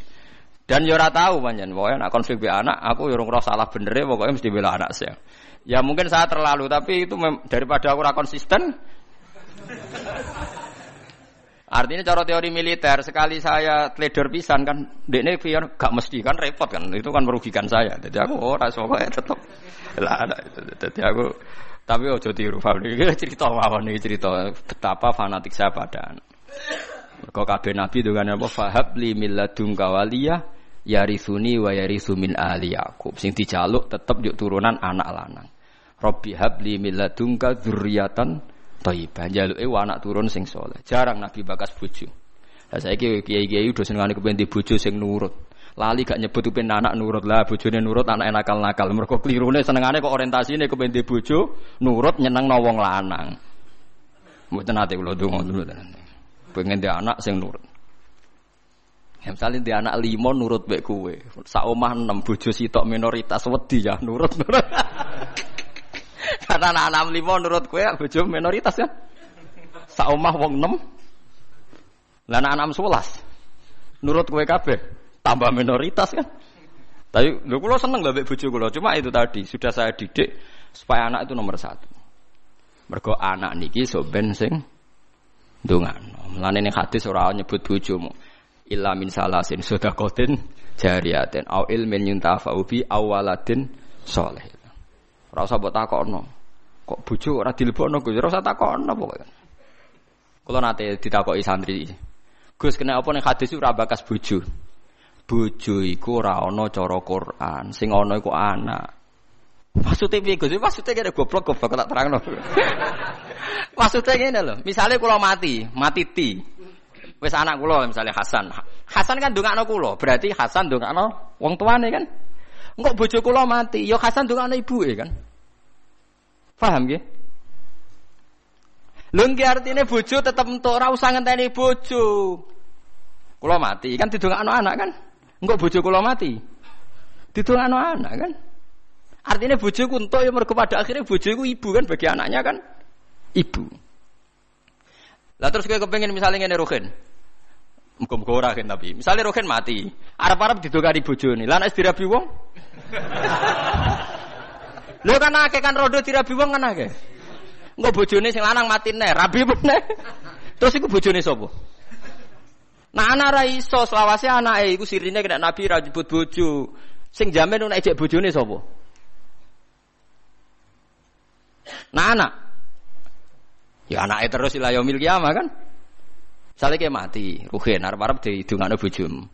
Dan yo ora tahu panjen, pokoke nak konflik be anak aku yo ora salah bener pokoknya mesti bela anak saya. Ya mungkin saya terlalu tapi itu daripada aku ora konsisten Artinya cara teori militer sekali saya trader pisan kan, dekne pion gak mesti kan repot kan, itu kan merugikan saya. Jadi aku ora oh, ya tetep lah ada itu. Jadi aku tapi ojo tiru Fahmi. Ini cerita mawon ini cerita betapa fanatik saya pada. Kok kabeh nabi dengan apa fahab li milladun kawaliyah yarisuni wa yarisu min ahli Yakub. Sing dijaluk tetep yuk turunan anak lanang. Robbi habli milladunka dzurriatan thayyibah. Jaluke anak turun sing soleh. Jarang Nabi bakas bojo. Lah saiki kiai-kiai udah senengane kepen di bojo sing nurut. Lali gak nyebut kepen anak nurut lah, bojone nurut anak nakal-nakal. Mergo klirune senengane kok orientasine kepen di bojo nurut nyeneng wong lanang. Mboten ate kula donga dulu Pengen dia anak sing nurut. Ya, misalnya dia anak limo nurut baik kue, sak omah enam bojo sitok minoritas wedi ya nurut Karena anak-anak lima menurut kue bojo minoritas ya. Saumah wong enam. Lah anak-anak sebelas. Nurut kue kabeh tambah minoritas kan. Tapi lu kulo seneng lah bojo kulo. Cuma itu tadi sudah saya didik supaya anak itu nomor satu. Mergo anak niki soben sing ndongano. Mulane ning hadis ora nyebut bojomu. Illa min salasin sedekatin jariyatin au ilmin yuntafa'u bi awaladin soleh. Ora usah mbok takokno. Kok bojo ora dilebokno Gus? Ora usah takokno pokoke. Kula nate ditakoki santri. Gus kena apa ning hadis ora bakas bojo. Bojo iku ora ana cara Quran, sing ana iku anak. Maksudnya piye Gus? Maksudnya kene goblok goblok tak terangno. Maksudnya ngene lho, misalnya kula mati, mati ti. Wis anak kula misalnya Hasan. Hasan kan ndongakno kula, berarti Hasan ndongakno wong tuane kan? Engkau bojo kula mati, ya Hasan ndongakno ibuke kan? Paham nggih? Lho nggih artine bojo tetep entuk ora usah ngenteni bojo. Kula mati kan didongakno anak kan? Engko bojo kula mati. Didongakno anak kan? Artinya bojoku entuk ya mergo pada akhirnya bojoku ibu kan bagi anaknya kan? Ibu. Lah terus kayak kepengen misalnya ngene Rohin. Muga-muga ora kan tapi. Misalnya mati, arep-arep didongani bojone. Lah nek dirabi wong Lho kan akeh kan rodo dirabi wong kan akeh. Engko bojone sing lanang mati neh, rabi meneh. Terus iku bojone sapa? Nah anak ra iso selawase anake iku sirine kena Nabi ra jebut bojo. Sing jamin nek ejek bojone sapa? Nah anak. Ya anake terus ila yaumil kiamah kan. Sale ke mati, ruhen arep-arep didongakno bojomu.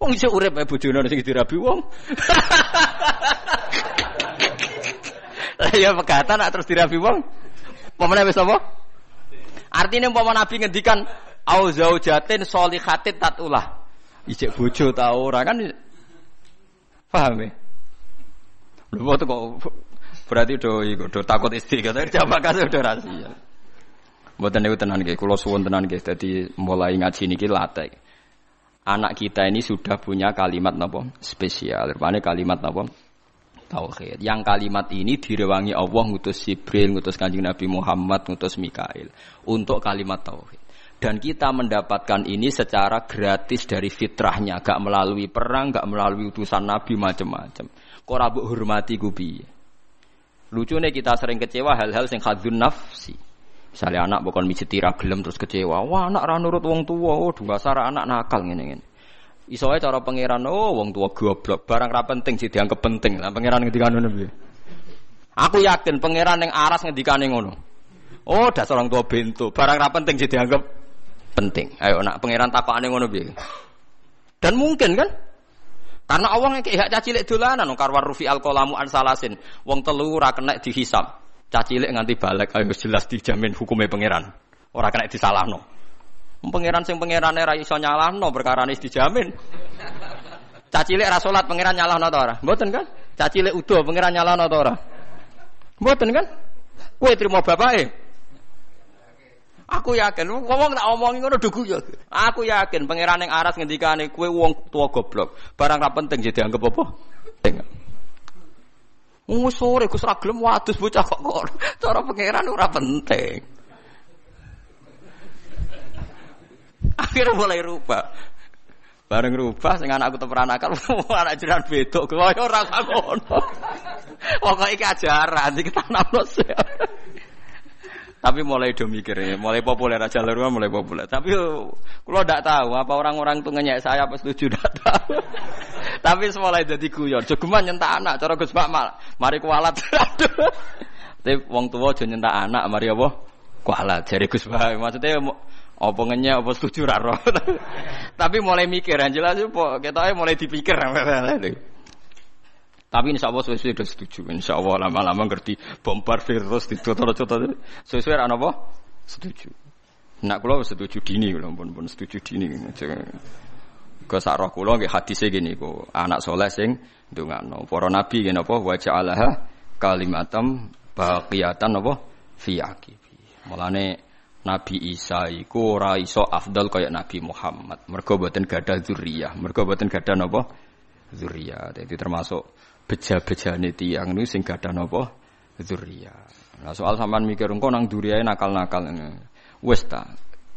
Wong iso urip ae bojone sing dirabi wong. Lah ya pegatan terus dirabi wong. Pemene wis apa? Artinya umpama Nabi ngendikan au zaujatin solihatin tatulah. Ijek bojo ta ora kan paham ya? Lho kok berarti do iku do takut istri kata jawab kasih udah rahasia. Mboten niku tenan nggih, kula suwun tenan nggih dadi mulai ngaji niki latih. Anak kita ini sudah punya kalimat napa spesial. Rupane kalimat napa tauhid. Yang kalimat ini direwangi Allah ngutus Jibril, ngutus Kanjeng Nabi Muhammad, ngutus Mikail untuk kalimat tauhid. Dan kita mendapatkan ini secara gratis dari fitrahnya, gak melalui perang, gak melalui utusan Nabi macam-macam. Kok hormati gubi. Lucunya kita sering kecewa hal-hal yang khadun nafsi. Misalnya anak bukan mijeti gelem terus kecewa. Wah anak ra nurut wong tua, oh dasar anak nakal ngene ngene. Iso cara pangeran, oh wong tua goblok, barang ra penting sih dianggap penting. Lah pangeran ngendikane ngono piye? Aku yakin pangeran yang aras ngendikane ngono. Oh dasar orang tua bento, barang ra penting sih dianggap penting. Ayo nak pangeran takokane ngono piye? Dan mungkin kan? Karena yang kayak caci lek dolanan karwar rufi al kolamu an salasin. Wong telu ora kena dihisab. Caci lek nganti balik ayo jelas dijamin hukumnya pangeran. Ora kena disalahno. Pangeran sing pangerane ra iso nyalahno perkara dijamin. Caci lek ra salat pangeran nyalahno ta ora? Mboten kan? Caci lek udo pangeran nyalahno ta ora? Mboten kan? Kowe trimo bapake. Aku yakin, ngomong tak omongin ngono dugu ya. Aku yakin pangeran yang aras ngendikane kue wong tua goblok. Barang ra penting jadi anggap apa? Penting. Wong sore Gus ra gelem wadus bocah kok. Cara pangeran ora penting. Akhirnya mulai rubah. Bareng rubah sing anakku teperan akal anak jiran bedok kaya ora ngono. Pokoke iki ajaran iki tanamno tapi mulai do mikir ya, mulai populer aja luar mulai populer. Tapi kalau tidak tahu apa orang-orang itu ngenyek saya apa setuju tidak tahu. Tapi mulai jadi guyon. Jogeman nyentak anak, cara Gus Pak mal, mari kualat. Tapi wong tua aja nyentak anak, mari apa? Kualat. Jadi Gus Pak maksudnya apa apa setuju raro. Tapi mulai mikir, jelas itu kita mulai dipikir. Tapi insya Allah sesuai sudah setuju. Insya Allah lama-lama ngerti bombardir terus di contoh-contoh sesuai apa? Setuju. Nak kulo setuju dini kulo pun pun setuju dini. Ke sarah kulo nggih hadisnya gini ku anak soleh sing ndongakno. Para nabi gini apa wajah Allah kalimatam baqiyatan apa fi aqibi. Mulane Nabi Isa iku ora iso afdal kaya Nabi Muhammad. Mergo boten gadah zuriyah. Mergo boten gadah napa? Zuriyah. Jadi termasuk beja-bejane tiyang niku sing gadah napa dzurriyyah. Nah soal sampean mikir engko nang duriyae nakal-nakal wis ta.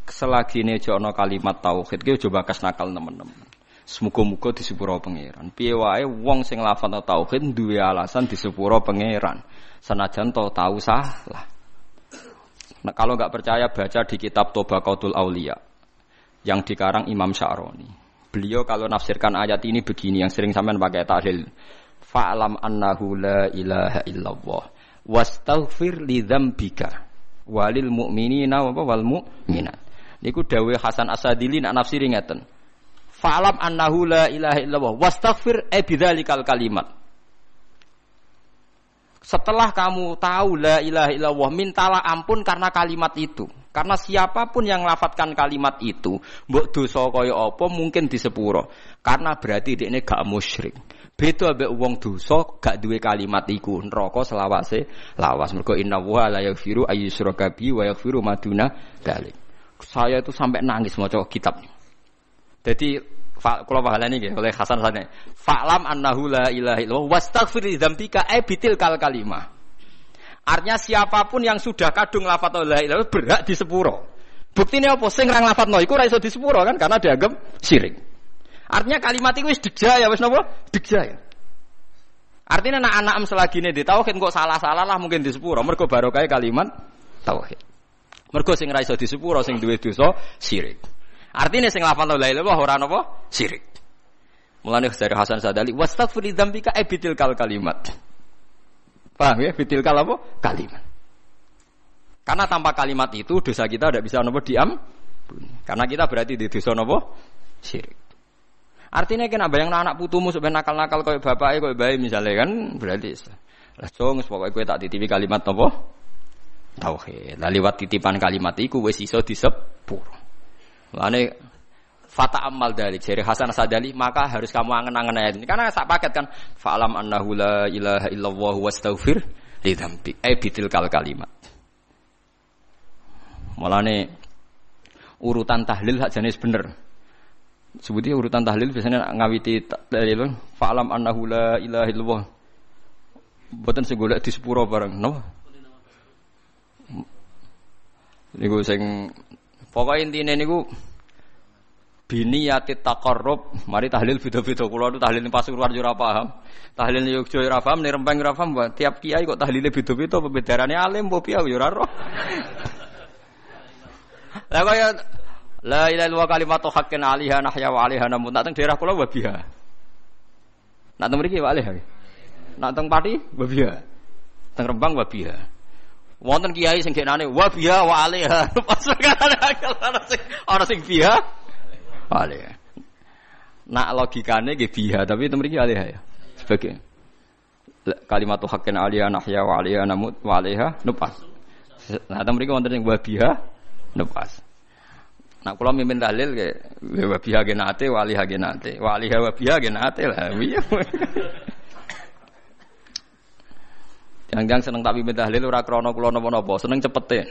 Selagi ini jono kalimat tauhid ki coba kas nakal teman-teman. Semoga-moga di sepuro pangeran. Piye wong sing lafal tauhid duwe alasan di sepuro pangeran. Senajan to tahu salah. Nah, kalau nggak percaya baca di kitab Tobaqatul Aulia yang dikarang Imam Sya'roni. Beliau kalau nafsirkan ayat ini begini yang sering sampean pakai tahlil fa'lam annahu la ilaha illallah. Wastaghfir li dzambika. Walil mu'minina wa wal mu'minat. Niku dawuh Hasan Asadili nak nafsiri ngeten. Fa'lam annahu la ilaha illallah. Wastaghfir e bidzalikal kalimat setelah kamu tahu la ilaha illallah mintalah ampun karena kalimat itu. Karena siapa pun yang lafatkan kalimat itu mbok dosa kaya apa mungkin disepuro. Karena berarti dia ini gak musyrik Beda ambek wong dosa gak duwe kalimat iku neraka selawase lawas. Mergo inna wa la yaghfiru ayyusyraka bi wa yaghfiru maduna dalik. Saya itu sampai nangis maca kitab. Jadi kalau pahalane nggih oleh Hasan Hasan. Fa'lam annahu la ilaha illallah wastaghfir li dzambika ay bitil kal kalimah. Artinya siapa pun yang sudah kadung lafat la ilaha berhak di sepuro. Buktinya apa? Sing nang lafat iku ora iso di sepuro kan karena dianggap syirik. Artinya kalimat itu wis ya wis napa? ya. Artinya anak-anak selagi ini di tauhid kok salah-salah lah mungkin di sepuro. Mergo barokah kalimat tauhid. Mergo sing ra iso di sepuro sing duwe dosa syirik. Artinya sing lafal la ilaha illallah ora napa? Syirik. Mulane dari Hasan Sadali wastaghfir dzambika ebitil kal kalimat. Paham ya? Bitil kal apa? Kalimat. Karena tanpa kalimat itu dosa kita tidak bisa nopo diam. Karena kita berarti di dosa nopo syirik. Artinya kan yang anak putumu sebenarnya nakal-nakal kau bapak kau bayi misalnya kan berarti lah cong pokoknya kau tak titipi kalimat nopo tauhid. Lah lewat titipan kalimat itu wes iso disepur. Lane fata amal dari jari Hasan Sadali maka harus kamu angen-angen ayat ini karena sak paket kan fa'alam annahu la ilaha illallah wastaghfir li dzambi eh bitil kal kalimat. Mulane urutan tahlil hak jenis bener. Sebutnya urutan tahlil biasanya ngawiti tahlil. Fa'lam annahu la ilaha illallah. Boten sing golek di sepuro bareng, no? Niku sing pokoke intine niku biniyati taqarrub. Mari tahlil beda-beda. Kula nu tahlil pas keluar yo ora paham. Tahlil Yogya ora paham ning Rembang ora paham. Tiap kiai kok tahlile beda-beda pembedarane alim mbok piye yo ora roh. Lah kaya La ilaha illallah kalimatu haqqin 'alaiha nahya wa 'alaiha namun nak teng daerah kula wabiha. Nak teng mriki wa 'alaiha. Nak teng Pati wabiha. Teng Rembang wabiha. Wonten kiai sing genane wabiha wa 'alaiha. Pas ana sing ana sing biha. 'Alaiha. Nak logikane nggih biha tapi teng mriki 'alaiha ya. Sebagai kalimatu haqqin 'alaiha nahya wa 'alaiha namun wa 'alaiha nupas. Nah teng mriki wonten sing wabiha nupas. Nah, kalau mimpin dalil ke wabiha genate, wali genate, wali wabiha genate lah. Yang-yang seneng tak mimpin dalil ora krana kula napa-napa, seneng cepete.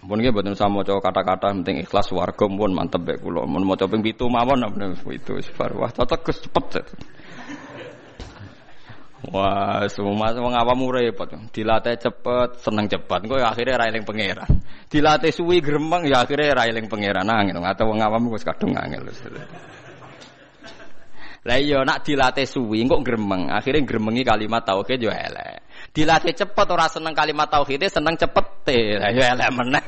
Mun nggih mboten sama maca kata-kata penting ikhlas warga pun mantep bae kula. Mun maca ping 7 mawon itu bar wah cocok cepet. Wah, semua wong awam repot. Dilatih cepet, seneng cepet. Engko akhirnya ra eling pangeran. Dilatih suwi gremeng ya akhirnya ra eling pangeran angin. Atau wong awam wis kadung angel. Lah iya nak dilatih suwi kok gremeng. Akhirnya gremengi kalimat tauhid yo elek. Dilatih cepet ora seneng kalimat tauhid, seneng cepet. Lah yo elek meneh.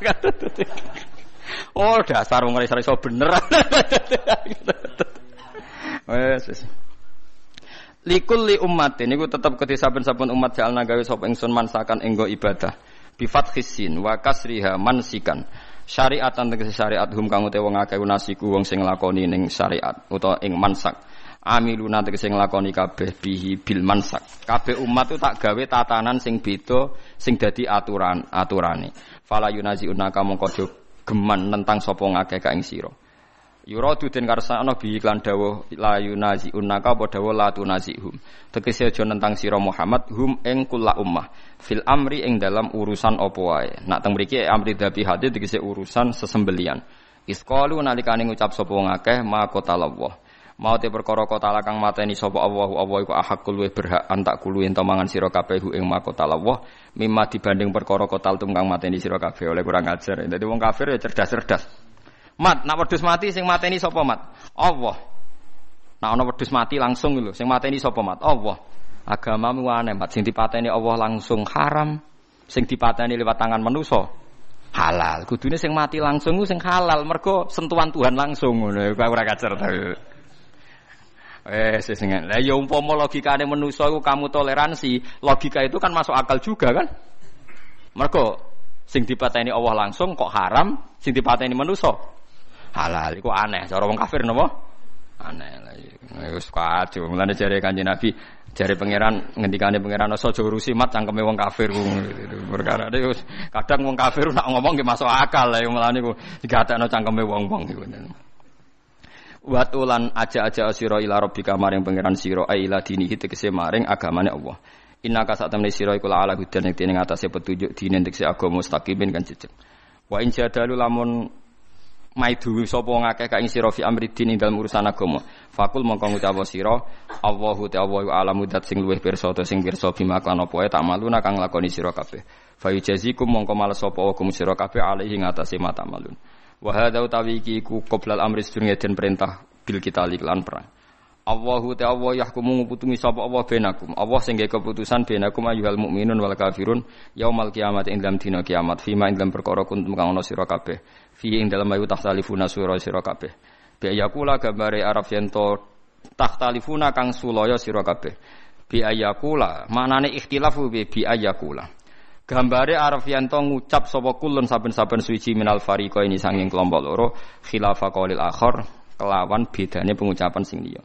Oh, dasar wong iso bener. Wes wes. Likul li ummatin niku tetep kedhe saben-saben umat jalna gawe sapa ingsun mansakan enggo ibadah. Bi fathisin wa kasriha mansikan. Syariatan tegese syariat hum kang utawa wong akeh wong sing lakoni ning syariat utawa ing mansak. Amiluna tegese nglakoni kabeh bihi bil mansak. Kabeh umat itu tak gawe tatanan sing beda sing dadi aturan aturane. Fala yunazi unaka mongko geman tentang sapa ngakeh ka ing. Yuradu den karsana bi iklan dawuh la yunazi unaka apa dawuh la tunazihum. Tegese aja nentang sira Muhammad hum ing kula ummah fil amri ing dalam urusan apa wae. Nak teng mriki amri dabi hati tegese urusan sesembelian. Isqalu nalikane ngucap sapa wong akeh ma qatallah. Mau te perkara kota kang mateni sapa Allah Allah iku ahakul we berhak antak kulu ento mangan sira kabeh ing makotallah mimma dibanding perkara kotal tum mateni sira kabeh oleh kurang ajar. Dadi wong kafir ya cerdas-cerdas. Mat, nak wedhus mati sing mateni sapa mat? Allah. Nak ana wedhus mati langsung lho, sing mateni sapa mat? Allah. Agamamu aneh, mat sing dipateni Allah langsung haram, sing dipateni lewat tangan manusa halal. Kudune sing mati langsung sing halal, mergo sentuhan Tuhan langsung ngono. Ora kacer ta. Eh, sesengan. Lah ya umpama logikane manusa iku kamu toleransi, logika itu kan masuk akal juga kan? Mergo sing dipateni Allah langsung kok haram, sing dipateni manusa halal. Iku aneh. Cara wong kafir napa? Aneh lah iya. wis kacau mulane jare kanjeng Nabi jare pangeran ngendikane pangeran aja urusi mat cangkeme wong kafir perkara wis kadang wong kafir nak ngomong ge masuk akal lah mulane ku digatekno cangkeme wong-wong iku. Watulan aja-aja sira ila rabbika maring pangeran sira ila dinihi tegese maring agamane Allah. Inna ka sak temne sira iku ala hudan ing dene atase petunjuk dine tegese agama mustaqimin kan jejeg. Wa in jadalu lamun maidu sapa ngakeh ka ing sira fi amri din ing urusan agama. Fakul mongko ngucap sira Allahu ta'ala alamu dat sing luwih pirsa ta sing pirsa bima kan apa tak maluna kang lakoni sira kabeh. Fa yujazikum mongko males sapa hukum sira kabeh alaihi mata malun. Wa hadza utawi iki ku qoblal amri sedurunge den perintah bil kita lan perang Allahu ta Allah yahkumu nguputungi sapa Allah benakum. Allah sing keputusan benakum ayyuhal mukminun wal kafirun yaumal kiamat ing dalam dina kiamat fima ing dalam perkara kuntum kang ana sira kabeh. Fi ing dalam ayu tahtalifuna sura sira kabeh. Bi ayakula gambare Arab tahtalifuna kang sulaya sira kabeh. Bi ayakula maknane ikhtilafu bi bi ayakula. Gambare Arab yen ngucap sapa kulun saben-saben suci minal fariqa ini sanging kelompok loro khilafa qaulil akhir kelawan bedane pengucapan sing liya.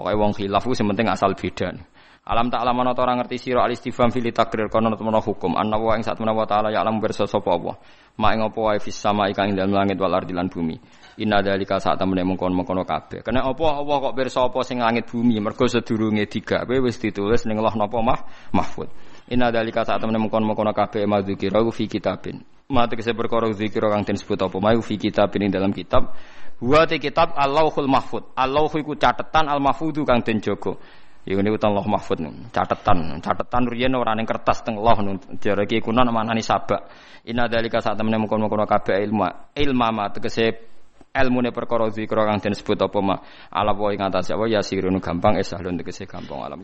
Pokoknya wong khilaf ku penting asal beda. Alam tak alam ana ora ngerti sira al istifham fil takrir kono temen hukum anna wa ing satuna wa taala ya alam bersa sapa Allah. Ma ing apa wae fis sama ikan ing dalem langit wal bumi. Inna dalika saat temene mengkon-mengkono kabeh. Kena apa Allah kok pirsa apa sing langit bumi mergo sedurunge digawe wis ditulis ning Allah napa mah mahfud. Inna dalika saat temene mengkon-mengkono kabeh madzikira fi kitabin. Ma tegese perkara zikira kang den sebut mau fi kitabin ing dalam kitab Wa te kitab Allahul Mahfud. Allah iku catetan Al Mahfudu kang den jaga. Ini utang Allah Mahfud catetan. Catetan riyen ora ning kertas teng Allah jare iki kuno manani sabak. Inna dalika sak temene mengkono-kono kabeh ilmu. Ilma ma tegese ilmune perkara zikra kang den sebut apa ma ala wa ing atase ya sirun gampang esahlun tegese gampang alam